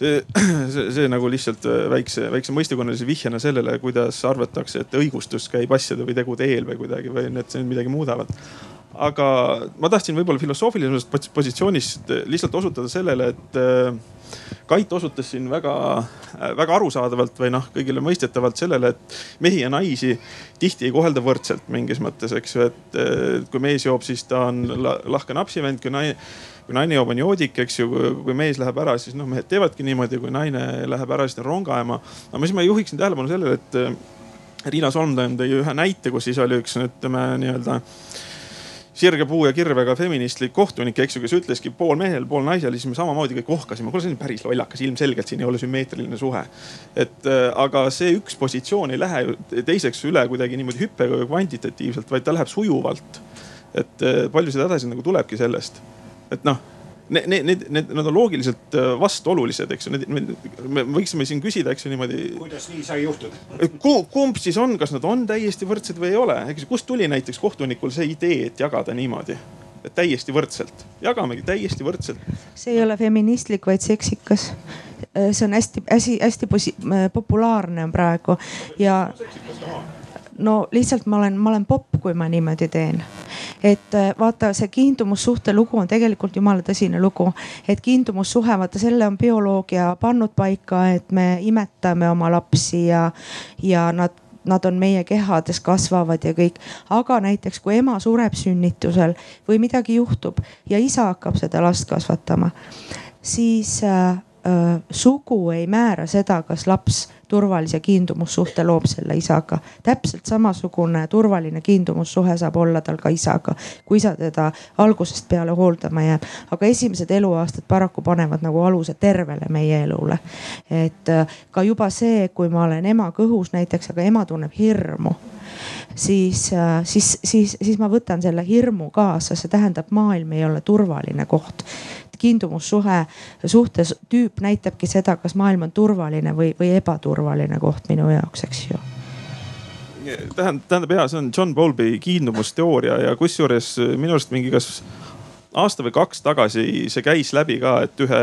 see, see, see nagu lihtsalt äh, väikse, väikse mõistekonnalise vihjena sellele, kuidas arvatakse, et õigustus käib asjade või tegude eel või kuidagi või see midagi muudavad. Aga ma tahtsin võib-olla filosoofilisemast positsioonist lihtsalt osutada sellele, et äh, Kait osutas siin väga, äh, väga arusaadavalt või noh, kõigile mõistetavalt sellele, et mehi ja naisi tihti ei kohelda võrdselt mingis mõttes, eks ju, et kui mees joob, siis ta on lahke napsivend, kui naine kui naine joob, on joodik, eks ju, kui mees läheb ära, siis noh, mehed teevadki niimoodi, kui naine läheb ära, siis ta on rongaema. aga siis ma juhiksin tähelepanu sellele, et äh, Riina Solmtaim tõi ühe näite, kus siis oli üks ütleme nii-öelda sirge puu ja kirvega feministlik kohtunik, eks ju, kes ütleski pool mehel, pool naisel, siis me samamoodi kõik ohkasime. kuule, see on päris lollakas, ilmselgelt siin ei ole sümmeetriline suhe. et äh, aga see üks positsioon ei lähe ju teiseks üle kuidagi niimoodi hüppega või kvantitatiivselt, vaid ta läheb sujuvalt. et äh, palju seda edasi nagu tulebki sellest, et noh need, need, need, need on loogiliselt äh, vastuolulised, eks ju, me võiksime siin küsida, eks ju niimoodi. kuidas nii sai juhtuda? kumb siis on, kas nad on täiesti võrdsed või ei ole, eks ju, kust tuli näiteks kohtunikul see idee, et jagada niimoodi? et täiesti võrdselt, jagamegi täiesti võrdselt. see ei ole feministlik, vaid seksikas. Äh, see on hästi-hästi-hästi populaarne on praegu ja no lihtsalt ma olen, ma olen popp, kui ma niimoodi teen. et äh, vaata, see kiindumussuhte lugu on tegelikult jumala tõsine lugu, et kiindumussuhe, vaata selle on bioloogia pannud paika, et me imetame oma lapsi ja, ja nad nad on meie kehades, kasvavad ja kõik. aga näiteks kui ema sureb sünnitusel või midagi juhtub ja isa hakkab seda last kasvatama, siis äh, sugu ei määra seda, kas laps turvalise kiindumussuhte loob selle isaga. täpselt samasugune turvaline kiindumussuhe saab olla tal ka isaga, kui isa teda algusest peale hooldama jääb. aga esimesed eluaastad paraku panevad nagu aluse tervele meie elule. et äh, ka juba see, kui ma olen ema kõhus näiteks, aga ema tunneb hirmu siis, äh, siis, siis, siis ma võtan selle hirmu kaasa, see tähendab, maailm ei ole turvaline koht kiindumussuhe, suhtes tüüp näitabki seda, kas maailm on turvaline või, või ebaturvaline koht minu jaoks, eks ju. Tähendab, tähendab ja see on John Bowlby kiindumusteooria ja kusjuures minu arust mingi kas aasta või kaks tagasi see käis läbi ka, et ühe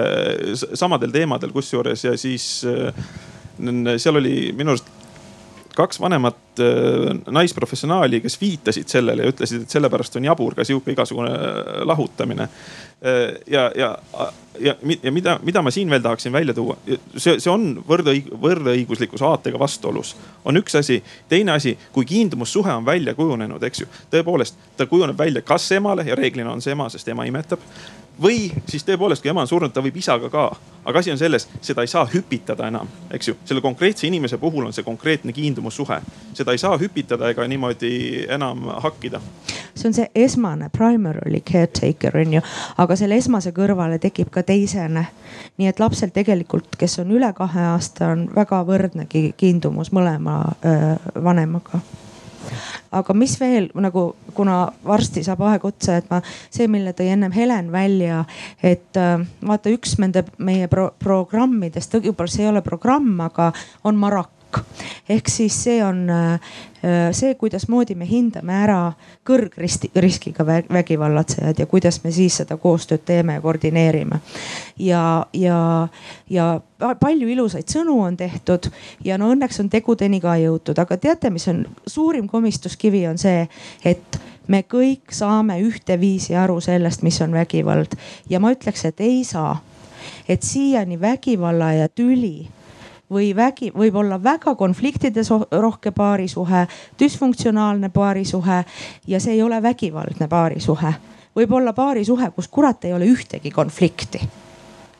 samadel teemadel kusjuures ja siis seal oli minu arust kaks vanemat äh, naisprofessionaali, kes viitasid sellele ja ütlesid, et sellepärast on jabur ka sihuke igasugune äh, lahutamine. Äh, ja, ja, ja, ja mida, mida ma siin veel tahaksin välja tuua, see, see on võrdõig-, võrdõiguslikkuse aatega vastuolus, on üks asi. teine asi, kui kiindumussuhe on välja kujunenud, eks ju, tõepoolest ta kujuneb välja kas emale ja reeglina on see ema, sest ema imetab või siis tõepoolest, kui ema on surnud, ta võib isaga ka. aga asi on selles, seda ei saa hüpitada enam, eks ju. selle konkreetse inimese puhul on see konkreetne kiindumussuhe. seda ei saa hüpitada ega niimoodi enam hakkida. see on see esmane primary caretaker on ju, aga selle esmase kõrvale tekib ka teisene. nii et lapsel tegelikult, kes on üle kahe aasta, on väga võrdne kiindumus mõlema öö, vanemaga aga mis veel nagu, kuna varsti saab aeg otsa, et ma see, mille tõi ennem Helen välja, et äh, vaata üks nende meie pro programmidest, võib-olla see ei ole programm, aga on Marak ehk siis see on äh, see, kuidasmoodi me hindame ära kõrgriskiga vägivallatsejad ja kuidas me siis seda koostööd teeme ja koordineerime. ja, ja, ja palju ilusaid sõnu on tehtud ja no õnneks on tegudeni ka jõutud, aga teate, mis on suurim komistuskivi, on see, et me kõik saame ühteviisi aru sellest, mis on vägivald ja ma ütleks, et ei saa. et siiani vägivalla ja tüli või vägi, võib olla väga konfliktides rohke paarisuhe, düsfunktsionaalne paarisuhe ja see ei ole vägivaldne paarisuhe. võib olla paarisuhe, kus kurat ei ole ühtegi konflikti.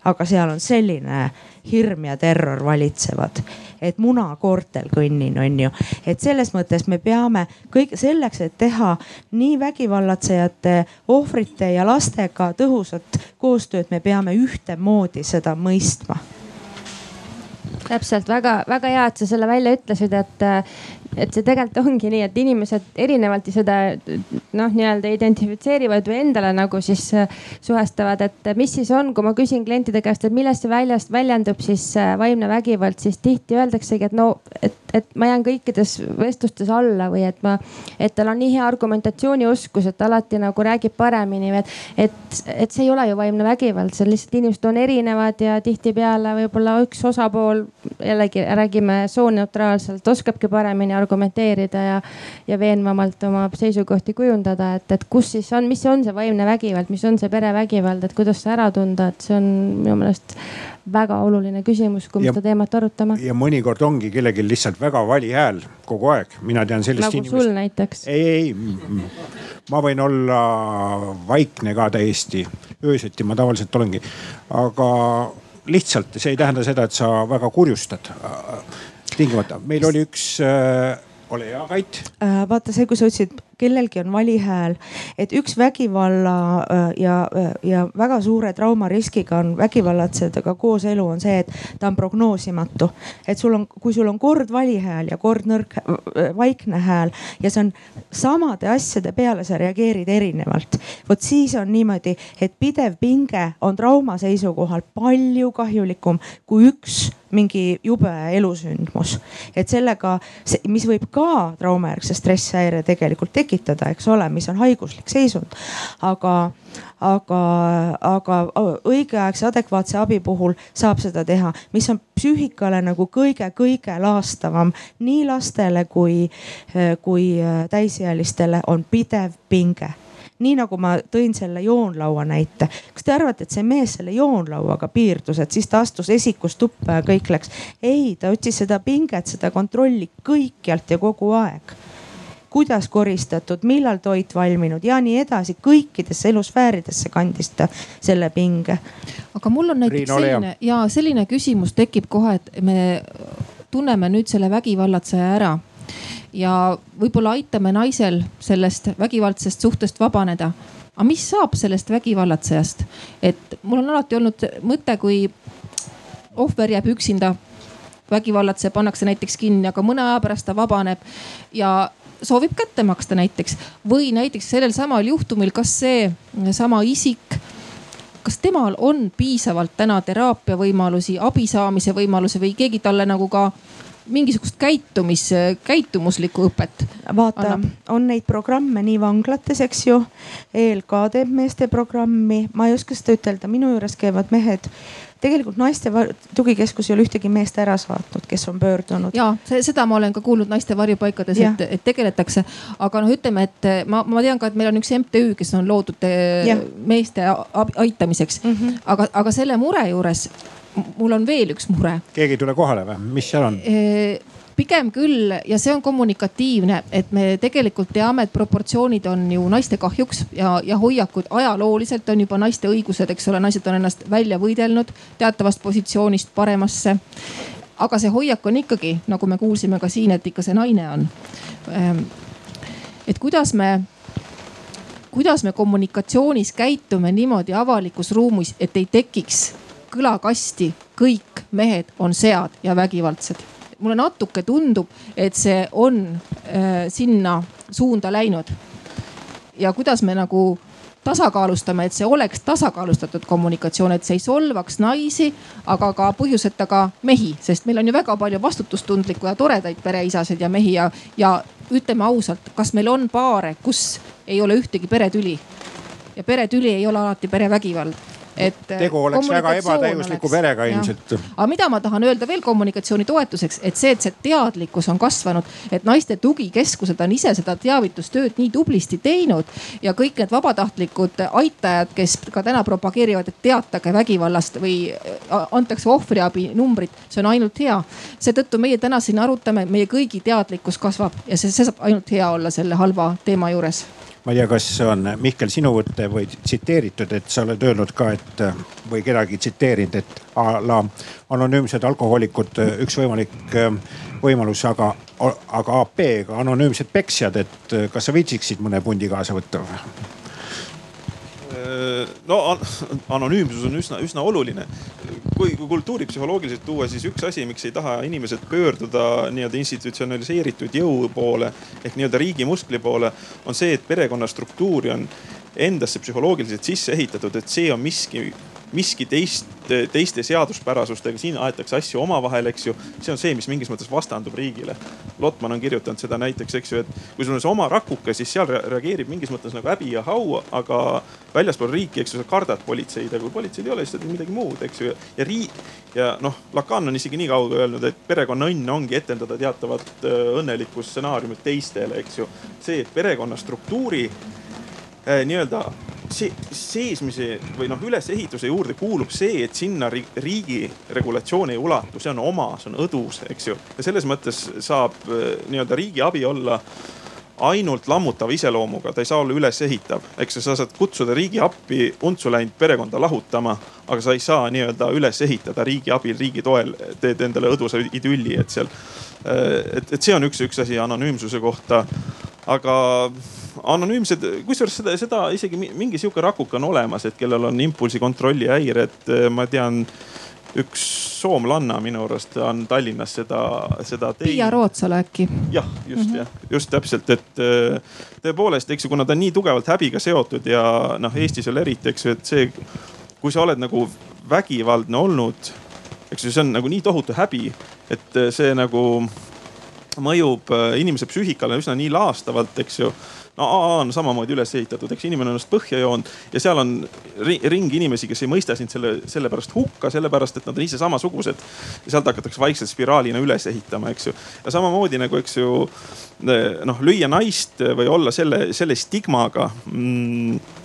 aga seal on selline hirm ja terror valitsevad, et munakoortel kõnnin, on ju. et selles mõttes me peame kõik selleks, et teha nii vägivallatsejate, ohvrite ja lastega tõhusat koostööd, me peame ühtemoodi seda mõistma täpselt väga-väga hea, et sa selle välja ütlesid, et, et see tegelikult ongi nii, et inimesed erinevalt seda noh, nii-öelda identifitseerivad või endale nagu siis äh, suhestavad, et mis siis on, kui ma küsin klientide käest, et millest see väljast väljendub siis äh, vaimne vägivald, siis tihti öeldaksegi, et no, et, et ma jään kõikides vestlustes alla või et ma, et tal on nii hea argumentatsioonioskus, et alati nagu räägib paremini, et, et, et see ei ole ju vaimne vägivald, see on lihtsalt inimesed on erinevad ja tihtipeale võib-olla üks osapool jällegi räägime sooneutraalselt, oskabki paremini argumenteerida ja, ja veenvamalt oma seisukohti kujundada, et, et kus siis on, mis on see vaimne vägivald, mis on see perevägivald, et kuidas see ära tunda, et see on minu meelest väga oluline küsimus, kui me seda teemat arutame. ja mõnikord ongi kellelgi lihtsalt väga vali hääl kogu aeg, mina tean sellist nagu inimest. nagu sul näiteks. ei, ei, ma võin olla vaikne ka täiesti, öösiti ma tavaliselt olengi, aga lihtsalt see ei tähenda seda, et sa väga kurjustad tingimata. meil oli üks äh,, ole hea, Kait äh,. vaata see, kui sa ütlesid kellelgi on valihääl. et üks vägivalla äh, ja, ja väga suure traumariskiga on vägivallatsejaga kooselu on see, et ta on prognoosimatu. et sul on, kui sul on kord valihääl ja kord nõrk vaikne hääl ja see on samade asjade peale sa reageerid erinevalt. vot siis on niimoodi, et pidev pinge on trauma seisukohalt palju kahjulikum kui üks mingi jube elusündmus. et sellega, mis võib ka traumajärgse stresshäire tegelikult tekitada, eks ole, mis on haiguslik seisund. aga, aga, aga õigeaegse adekvaatse abi puhul saab seda teha, mis on psüühikale nagu kõige-kõige laastavam nii lastele kui, kui täisealistele on pidev pinge nii nagu ma tõin selle joonlaua näite. kas te arvate, et see mees selle joonlauaga piirdus, et siis ta astus esikus tuppa ja kõik läks? ei, ta otsis seda pinget, seda kontrolli kõikjalt ja kogu aeg kuidas koristatud, millal toit valminud ja nii edasi, kõikidesse elusfääridesse kandis ta selle pinge. aga mul on näiteks Riino selline ja selline küsimus tekib kohe, et me tunneme nüüd selle vägivallatseja ära ja võib-olla aitame naisel sellest vägivaldsest suhtest vabaneda. aga mis saab sellest vägivallatsejast? et mul on alati olnud mõte, kui ohver jääb üksinda, vägivallatseja pannakse näiteks kinni, aga mõne aja pärast ta vabaneb ja soovib kätte maksta näiteks või näiteks sellel samal juhtumil, kas see sama isik kas temal on piisavalt täna teraapia võimalusi, abi saamise võimalusi või keegi talle nagu ka mingisugust käitumis, käitumuslikku õpet? vaata, on neid programme nii vanglates, eks ju. ELK teeb meeste programmi, ma ei oska seda ütelda, minu juures käivad mehed tegelikult naiste tugikeskus ei ole ühtegi meest ära saatnud, kes on pöördunud. ja seda ma olen ka kuulnud naiste varjupaikades, et, et tegeletakse. aga noh, ütleme, et ma, ma tean ka, et meil on üks MTÜ, kes on loodud eh, ja. meeste aitamiseks mm. -hmm. aga, aga selle mure juures mul on veel üks mure. keegi ei tule kohale või, mis seal on? pigem küll ja see on kommunikatiivne, et me tegelikult teame, et proportsioonid on ju naiste kahjuks ja, ja hoiakud ajalooliselt on juba naiste õigused, eks ole, naised on ennast välja võidelnud teatavast positsioonist paremasse. aga see hoiak on ikkagi, nagu me kuulsime ka siin, et ikka see naine on. et kuidas me kuidas me kommunikatsioonis käitume niimoodi avalikus ruumis, et ei tekiks kõlakasti kõik mehed on sead ja vägivaldsed. mulle natuke tundub, et see on äh, sinna suunda läinud. ja kuidas me nagu tasakaalustame, et see oleks tasakaalustatud kommunikatsioon, et see ei solvaks naisi, aga ka põhjuseta ka mehi, sest meil on ju väga palju vastutustundlikku ja toredaid pereisasid ja mehi ja, ja ütleme ausalt, kas meil on paare, kus ei ole ühtegi peretüli ja peretüli ei ole alati perevägivald et. tegu oleks väga ebatäiusliku perega ilmselt. aga mida ma tahan öelda veel kommunikatsiooni toetuseks, et see, et see teadlikkus on kasvanud, et naiste tugikeskused on ise seda teavitustööd nii tublisti teinud ja kõik need vabatahtlikud aitajad, kes ka täna propageerivad, et teatage vägivallast või antakse ohvriabi numbrit, see on ainult hea. seetõttu meie täna siin arutame, meie kõigi teadlikkus kasvab ja see, see saab ainult hea olla selle halva teema juures ma ei tea, kas see on Mihkel sinu võte või tsiteeritud, et sa oled öelnud ka, et või kedagi tsiteerinud, et a la anonüümsed alkohoolikud üks võimalik võimalus, aga, aga AP-ga anonüümsed peksjad, et kas sa viitsiksid mõne pundi kaasa võtta? No anonüümsus on üsna, üsna oluline. kui, kui kultuuripsühholoogiliselt tuua, siis üks asi, miks ei taha inimesed pöörduda nii-öelda institutsionaliseeritud jõu poole ehk nii-öelda riigi muskli poole, on see, et perekonna struktuuri on endasse psühholoogiliselt sisse ehitatud, et see on miski, miski teist, teiste seaduspärasustega, siin aetakse asju omavahel, eks ju. see on see, mis mingis mõttes vastandub riigile. Lotman on kirjutanud seda näiteks, eks ju, et kui sul on see oma rakuke, siis seal reageerib mingis mõttes nagu häbi ja hau, aga väljaspool riiki, eks ju, sa kardad politseid, aga kui politseid ei ole, siis sa teed midagi muud, eks ju. ja riik ja noh, Lacan on isegi nii kaugele öelnud, et perekonna õnn ongi etendada teatavat äh, õnnelikku stsenaariumit teistele, eks ju. see, et perekonna struktuuri äh, nii-öelda see seesmise või noh, ülesehituse juurde kuulub see, et sinna riigi regulatsioon ei ulatu, see on oma, see on õdus, eks ju. ja selles mõttes saab eh, nii-öelda riigi abi olla ainult lammutava iseloomuga, ta ei saa olla ülesehitav. eks sa saad kutsuda riigi appi untsu läinud perekonda lahutama, aga sa ei saa nii-öelda üles ehitada riigi abil, riigi toel, teed endale õdusa idülli, et seal. Eh, et, et see on üks, üks asi anonüümsuse kohta. aga anonüümsed, kusjuures seda, seda isegi mingi sihuke rakuke on olemas, et kellel on impulsi kontrolli häired, ma tean üks soomlanna minu arust on Tallinnas seda, seda teinud. Piia Rootsalu äkki. jah, just mm -hmm. jah, just täpselt, et äh, tõepoolest, eks ju, kuna ta on nii tugevalt häbiga seotud ja noh, Eestis veel eriti, eks ju, et see, kui sa oled nagu vägivaldne olnud, eks ju, see on nagu nii tohutu häbi, et see nagu mõjub äh, inimese psüühikale üsna nii laastavalt, eks ju no AA on samamoodi üles ehitatud, eks inimene on ennast põhja joonud ja seal on ring inimesi, kes ei mõista sind selle, sellepärast hukka, sellepärast et nad on ise samasugused. ja sealt hakatakse vaikselt spiraalina üles ehitama, eks ju. ja samamoodi nagu, eks ju noh, lüüa naist või olla selle, selle stigmaga mm,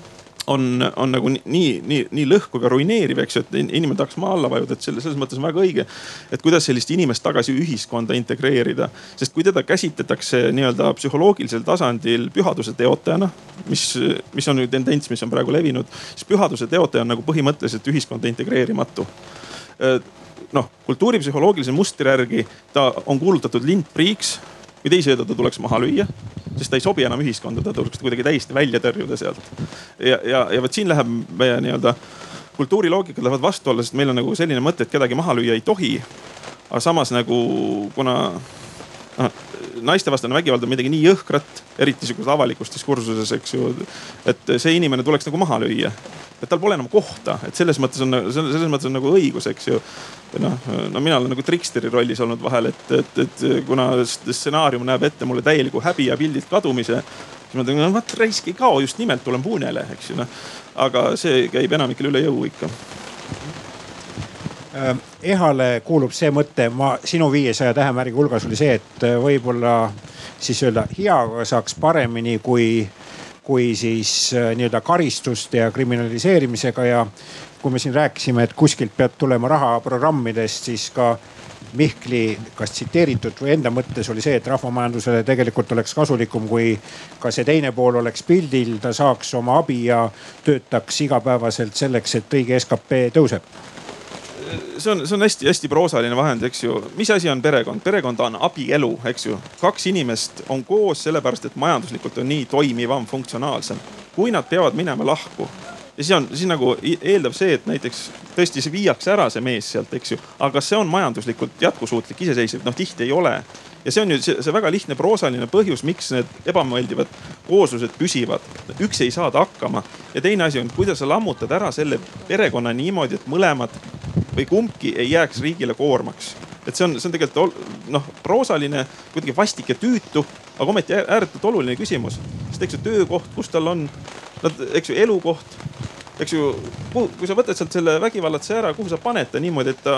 on, on nagu nii, nii, nii lõhkuv ja ruineeriv, eks ju, et inimene tahaks maa alla vajuda, et selle, selles mõttes on väga õige. et kuidas sellist inimest tagasi ühiskonda integreerida, sest kui teda käsitletakse nii-öelda psühholoogilisel tasandil pühaduse teotajana, mis, mis on ju tendents, mis on praegu levinud, siis pühaduse teotaja on nagu põhimõtteliselt ühiskonda integreerimatu noh, kultuuripsühholoogilise mustri järgi ta on kuulutatud lindpriiks või teisisõidu ta tuleks maha lüüa, sest ta ei sobi enam ühiskonda, ta tuleks kuidagi täiesti välja tõrjuda sealt. ja, ja, ja vot siin läheb meie nii-öelda kultuuriloogikad lähevad vastuollu, sest meil on nagu selline mõte, et kedagi maha lüüa ei tohi. aga samas nagu kuna naistevastane vägivald on midagi nii jõhkrat, eriti sihukeses avalikus diskursuses, eks ju. et see inimene tuleks nagu maha lüüa et tal pole enam kohta, et selles mõttes on, selles mõttes on nagu õigus, eks ju. noh, no mina olen nagu triksteri rollis olnud vahel, et, et, et kuna stsenaarium näeb ette mulle täieliku häbi ja pildilt kadumise. siis ma ütlen, no vot raisk ei kao, just nimelt tulen puunele, eks ju noh. aga see käib enamikele üle jõu ikka EHA-le kuulub see mõte, ma sinu viiesaja tähemärgi hulgas oli see, et võib-olla siis öelda heaga saaks paremini kui kui siis äh, nii-öelda karistuste ja kriminaliseerimisega ja kui me siin rääkisime, et kuskilt peab tulema raha programmidest, siis ka Mihkli kas tsiteeritud või enda mõttes oli see, et rahvamajandusele tegelikult oleks kasulikum, kui ka see teine pool oleks pildil, ta saaks oma abi ja töötaks igapäevaselt selleks, et õige skp tõuseb see on, see on hästi-hästi proosaline vahend, eks ju. mis asi on perekond? perekond on abielu, eks ju. kaks inimest on koos sellepärast, et majanduslikult on nii toimivam, funktsionaalsem. kui nad peavad minema lahku ja siis on, siis nagu eeldab see, et näiteks tõesti see viiakse ära, see mees sealt, eks ju. aga kas see on majanduslikult jätkusuutlik, iseseisev? noh, tihti ei ole ja see on ju see, see väga lihtne proosaline põhjus, miks need ebameeldivad kooslused püsivad. üks ei saada hakkama ja teine asi on, kuidas sa lammutad ära selle perekonna niimoodi, et mõlemad või kumbki ei jääks riigile koormaks. et see on, see on tegelikult noh, proosaline, kuidagi vastik ja tüütu, aga ometi ääretult oluline küsimus. sest eks ju töökoht, kus tal on, eks ju elukoht eks ju, kui sa võtad sealt selle vägivallatse ära, kuhu sa paned ta niimoodi, et ta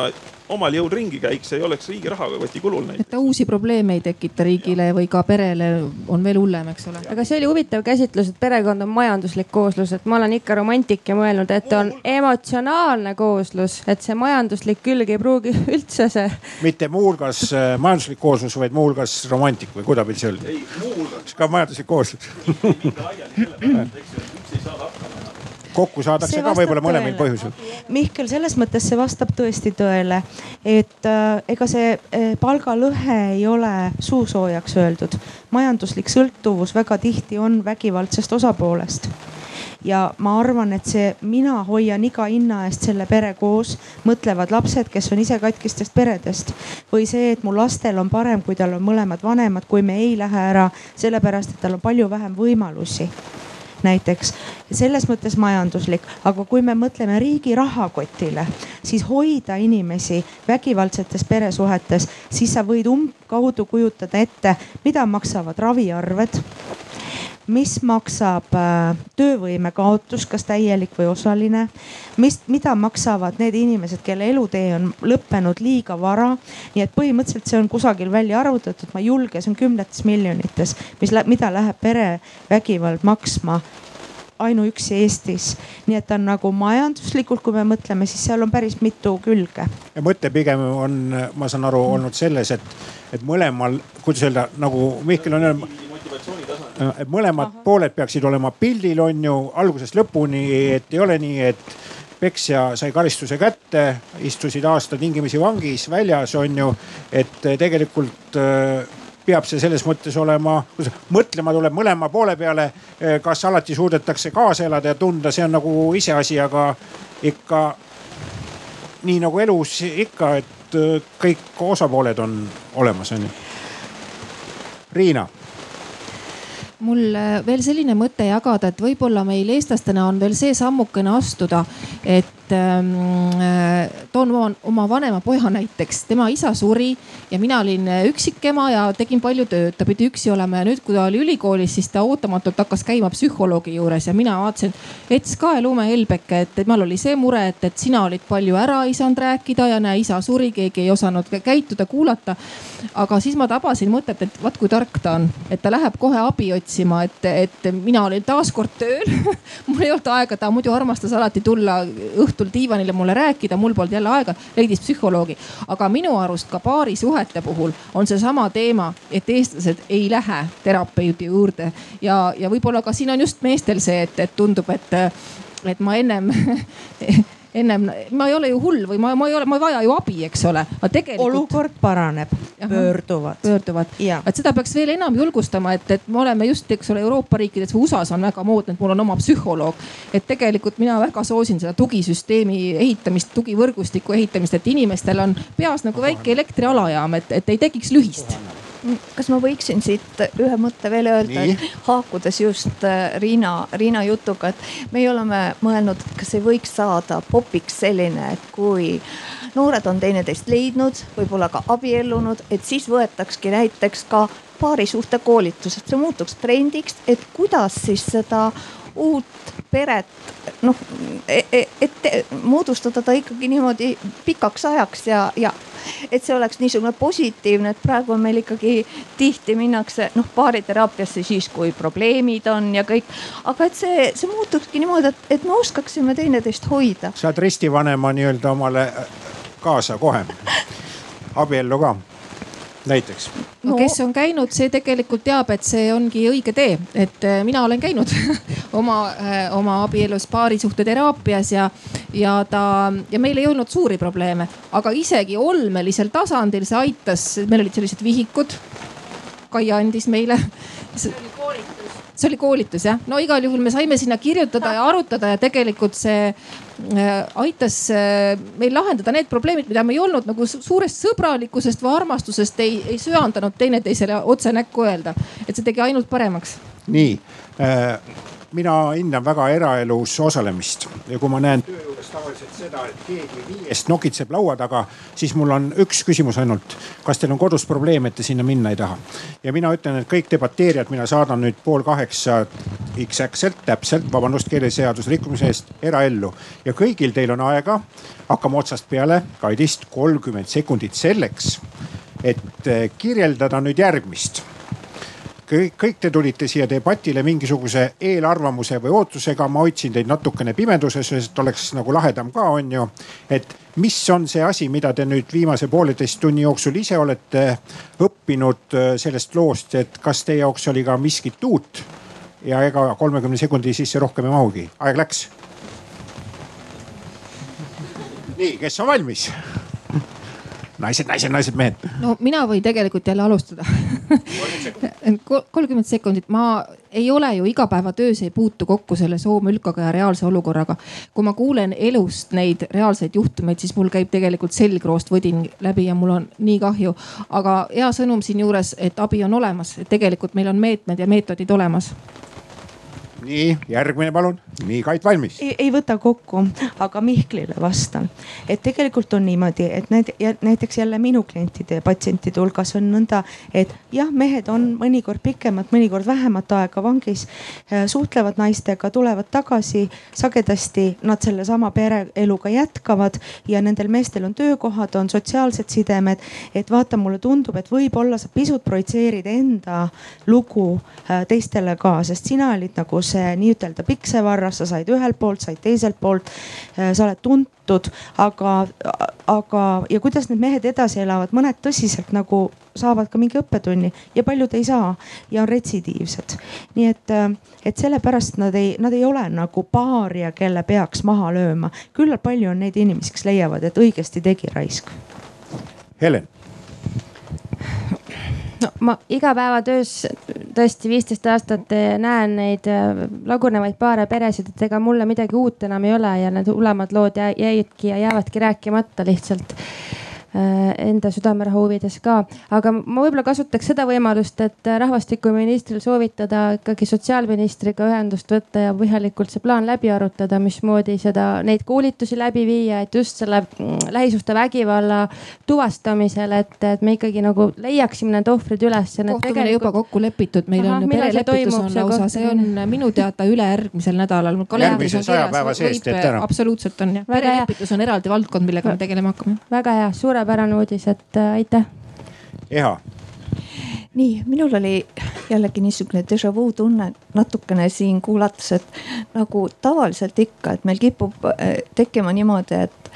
omal jõul ringi käiks, ei oleks riigi rahakoti kulul näiteks. et ta uusi probleeme ei tekita riigile või ka perele on veel hullem, eks ole. aga see oli huvitav käsitlus, et perekond on majanduslik kooslus, et ma olen ikka romantik ja mõelnud, et on emotsionaalne kooslus, et see majanduslik külg ei pruugi üldse see. mitte muuhulgas äh, majanduslik kooslus, vaid muuhulgas romantik või kuidapidi see oli? ei, muuhulgas. ka majanduslik kooslus kokku saadakse ka võib-olla mõlemal põhjusel. Mihkel, selles mõttes see vastab tõesti tõele, et äh, ega see äh, palgalõhe ei ole suusoojaks öeldud. majanduslik sõltuvus väga tihti on vägivaldsest osapoolest ja ma arvan, et see mina hoian iga hinna eest selle pere koos, mõtlevad lapsed, kes on ise katkistest peredest. või see, et mu lastel on parem, kui tal on mõlemad vanemad, kui me ei lähe ära sellepärast, et tal on palju vähem võimalusi näiteks. selles mõttes majanduslik, aga kui me mõtleme riigi rahakotile, siis hoida inimesi vägivaldsetes peresuhetes, siis sa võid umbkaudu kujutada ette, mida maksavad raviarved mis maksab äh, töövõime kaotus, kas täielik või osaline. mis, mida maksavad need inimesed, kelle elutee on lõppenud liiga vara. nii et põhimõtteliselt see on kusagil välja arvutatud, ma ei julge, see on kümnetes miljonites, mis, mida läheb perevägivald maksma ainuüksi Eestis. nii et ta on nagu majanduslikult, kui me mõtleme, siis seal on päris mitu külge. ja mõte pigem on, ma saan aru, olnud selles, et, et mõlemal, kuidas öelda, nagu Mihkel on öelnud et mõlemad Aha. pooled peaksid olema pildil, on ju, algusest lõpuni, et ei ole nii, et peksja sai karistuse kätte, istusid aasta tingimisi vangis väljas, on ju. et tegelikult peab see selles mõttes olema, mõtlema tuleb mõlema poole peale. kas alati suudetakse kaasa elada ja tunda, see on nagu iseasi, aga ikka nii nagu elus ikka, et kõik osapooled on olemas, onju. Riina mul veel selline mõte jagada, et võib-olla meil eestlastena on veel see sammukene astuda, et ähm, äh, toon oma, oma vanema poja näiteks, tema isa suri ja mina olin üksikema ja tegin palju tööd, ta pidi üksi olema ja nüüd, kui ta oli ülikoolis, siis ta ootamatult hakkas käima psühholoogi juures ja mina vaatasin, Ets Kae lumehelbeke, et temal oli see mure, et, et sina olid palju ära ei saanud rääkida ja näe, isa suri, keegi ei osanud käituda, kuulata. aga siis ma tabasin mõtet, et vaat kui tark ta on, et ta läheb kohe abi otsima, et, et mina olin taaskord tööl. Mul ei olnud aega, ta muidu armastas alati tulla õhtul õhtul diivanile mulle rääkida, mul polnud jälle aega, leidis psühholoogi. aga minu arust ka paarisuhete puhul on seesama teema, et eestlased ei lähe terapeudi juurde ja, ja võib-olla ka siin on just meestel see, et, et tundub, et, et ma ennem ennem, ma ei ole ju hull või ma, ma ei ole, ma ei vaja ju abi, eks ole. tegelikult. olukord paraneb, pöörduvad. pöörduvad, et seda peaks veel enam julgustama, et, et me oleme just, eks ole, Euroopa riikides või USA-s on väga moodne, et mul on oma psühholoog. et tegelikult mina väga soosin seda tugisüsteemi ehitamist, tugivõrgustiku ehitamist, et inimestel on peas nagu väike elektrialajaam, et, et ei tekiks lühist kas ma võiksin siit ühe mõtte veel öelda, et haakudes just äh, Riina, Riina jutuga, et meie oleme mõelnud, kas ei võiks saada popiks selline, et kui noored on teineteist leidnud, võib-olla ka abiellunud, et siis võetakski näiteks ka paarisuhte koolitused, see muutuks trendiks, et kuidas siis seda uut peret noh, e-, e-, et moodustada ta ikkagi niimoodi pikaks ajaks ja, ja et see oleks niisugune positiivne, et praegu meil ikkagi tihti minnakse noh baariteraapiasse siis, kui probleemid on ja kõik. aga et see, see muutukski niimoodi, et, et me oskaksime teineteist hoida. saad ristivanema nii-öelda omale kaasa kohe, abiellu ka näiteks no,? kes on käinud, see tegelikult teab, et see ongi õige tee, et äh, mina olen käinud oma, äh, oma abielus paarisuhteteraapias ja, ja ta ja meil ei olnud suuri probleeme, aga isegi olmelisel tasandil see aitas, meil olid sellised vihikud. Kaia andis meile. see oli koolitus jah, no igal juhul me saime sinna kirjutada ja arutada ja tegelikult see äh, aitas äh, meil lahendada need probleemid, mida me ei olnud nagu suurest sõbralikkusest või armastusest ei, ei söandanud teineteisele otse näkku öelda. et see tegi ainult paremaks. nii äh, mina hindan väga eraelus osalemist. Ja kui ma näen töö juures tavaliselt seda, et keegi viiest nokitseb laua taga, siis mul on üks küsimus ainult. kas teil on kodus probleem, et te sinna minna ei taha? ja mina ütlen, et kõik debateerijad, mina saadan nüüd pool kaheksa X-äkselt täpselt, vabandust keeleseaduse rikkumise eest, eraellu. Ja kõigil teil on aega, hakkame otsast peale, Kaidist kolmkümmend sekundit selleks, et kirjeldada nüüd järgmist kõik, kõik te tulite siia debatile mingisuguse eelarvamuse või ootusega. ma hoidsin teid natukene pimeduses, et oleks nagu lahedam ka, on ju. et mis on see asi, mida te nüüd viimase pooleteist tunni jooksul ise olete õppinud äh, sellest loost, et kas teie jaoks oli ka miskit uut? ja ega kolmekümne sekundi sisse rohkem ei mahugi, aeg läks. nii, kes on valmis? Naised, naised, naised, mehed. no mina võin tegelikult jälle alustada kolmkümmend sekundit, ma ei ole ju igapäevatöös ei puutu kokku selle soomülkaga ja reaalse olukorraga. kui ma kuulen elust neid reaalseid juhtumeid, siis mul käib tegelikult selgroost võdin läbi ja mul on nii kahju. aga hea sõnum siinjuures, et abi on olemas, et tegelikult meil on meetmed ja meetodid olemas nii järgmine palun, nii Kait valmis. ei võta kokku, aga Mihklile vastan, et tegelikult on niimoodi, et ja näiteks jälle minu klientide ja patsientide hulgas on nõnda, et jah, mehed on mõnikord pikemat, mõnikord vähemat aega vangis, äh, suhtlevad naistega, tulevad tagasi, sagedasti nad sellesama pereeluga jätkavad ja nendel meestel on töökohad, on sotsiaalsed sidemed. et vaata, mulle tundub, et võib-olla sa pisut projitseerid enda lugu äh, teistele ka, sest sina olid nagu see nii-ütelda piksevarras, sa said ühelt poolt, said teiselt poolt. Äh, sa oled tuntud, aga, aga ja kuidas need mehed edasi elavad, mõned tõsiselt nagu saavad ka mingi õppetunni ja paljud ei saa ja on retsidiivsed. nii et, äh, et sellepärast nad ei, nad ei ole nagu paaria, kelle peaks maha lööma. küllalt palju on neid inimesi, kes leiavad, et õigesti tegi raisk. Helen no ma igapäevatöös tõesti viisteist aastat näen neid äh, lagunevaid paare, peresid, et ega mulle midagi uut enam ei ole ja need hulemad lood jäidki ja jäävadki rääkimata lihtsalt enda südamerahu huvides ka. aga ma võib-olla kasutaks seda võimalust, et rahvastikuministril soovitada ikkagi sotsiaalministriga ühendust võtta ja põhjalikult see plaan läbi arutada, mismoodi seda, neid koolitusi läbi viia, et just selle mm, lähisuhtevägivalla tuvastamisel, et, et me ikkagi nagu leiaksime need ohvrid üles. kohtumine tegelikult... juba kokku lepitud, meil Aha, on perelepitus on lausa, see on minu teada ülejärgmisel nädalal. järgmise saja päeva sees teete ära. absoluutselt on jah, perelepitus on eraldi valdkond, millega me tegelema hakkame. väga hea, suure suurepärane uudis, et äh, aitäh. Eha nii, minul oli jällegi niisugune déjà vu tunne natukene siin kuulates, et nagu tavaliselt ikka, et meil kipub äh, tekkima niimoodi, et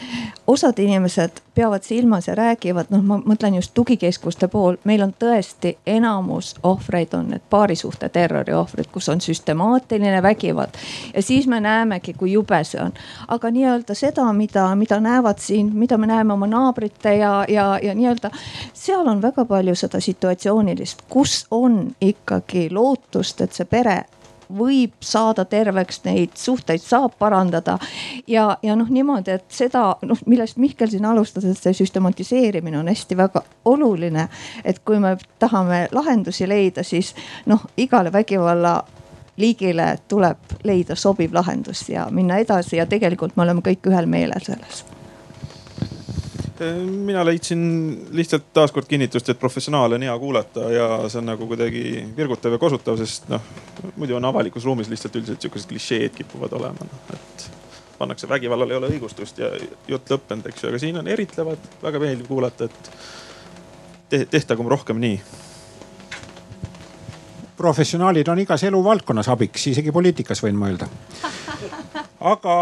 osad inimesed peavad silmas ja räägivad, noh, ma mõtlen just tugikeskuste pool, meil on tõesti enamus ohvreid on need paarisuhte terrori ohvrid, kus on süstemaatiline vägivald. ja siis me näemegi, kui jube see on. aga nii-öelda seda, mida, mida näevad siin, mida me näeme oma naabrite ja, ja, ja nii-öelda seal on väga palju seda situatsioonilist, kus on ikkagi lootust, et see pere võib saada terveks, neid suhteid saab parandada. ja, ja noh, niimoodi, et seda noh, millest Mihkel siin alustas, et see süstematiseerimine on hästi väga oluline. et kui me tahame lahendusi leida, siis noh, igale vägivalla liigile tuleb leida sobiv lahendus ja minna edasi ja tegelikult me oleme kõik ühel meelel selles mina leidsin lihtsalt taaskord kinnitust, et professionaale on hea kuulata ja see on nagu kuidagi virgutav ja kosutav, sest noh, muidu on avalikus ruumis lihtsalt üldiselt sihukesed klišeed kipuvad olema, noh et pannakse vägivallal ei ole õigustust ja jutt lõppenud, eks ju, aga siin on eritlevad, väga meeldiv kuulata, et tehtagem rohkem nii professionaalid on igas eluvaldkonnas abiks, isegi poliitikas võin ma öelda. aga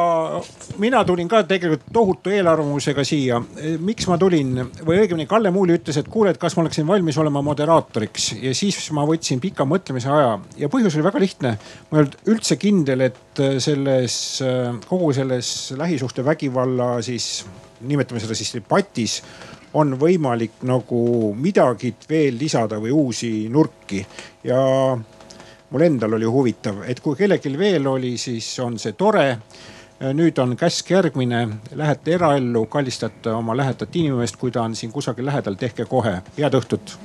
mina tulin ka tegelikult tohutu eelarvamusega siia. miks ma tulin või õigemini Kalle Muuli ütles, et kuule, et kas ma oleksin valmis olema moderaatoriks ja siis ma võtsin pika mõtlemise aja ja põhjus oli väga lihtne. ma ei olnud üldse kindel, et selles kogu selles lähisuhtevägivalla siis nimetame seda siis debatis on võimalik nagu midagi veel lisada või uusi nurki ja mul endal oli huvitav, et kui kellelgi veel oli, siis on see tore. nüüd on käsk järgmine, lähete eraellu, kallistate oma lähetat inimest, kui ta on siin kusagil lähedal, tehke kohe. head õhtut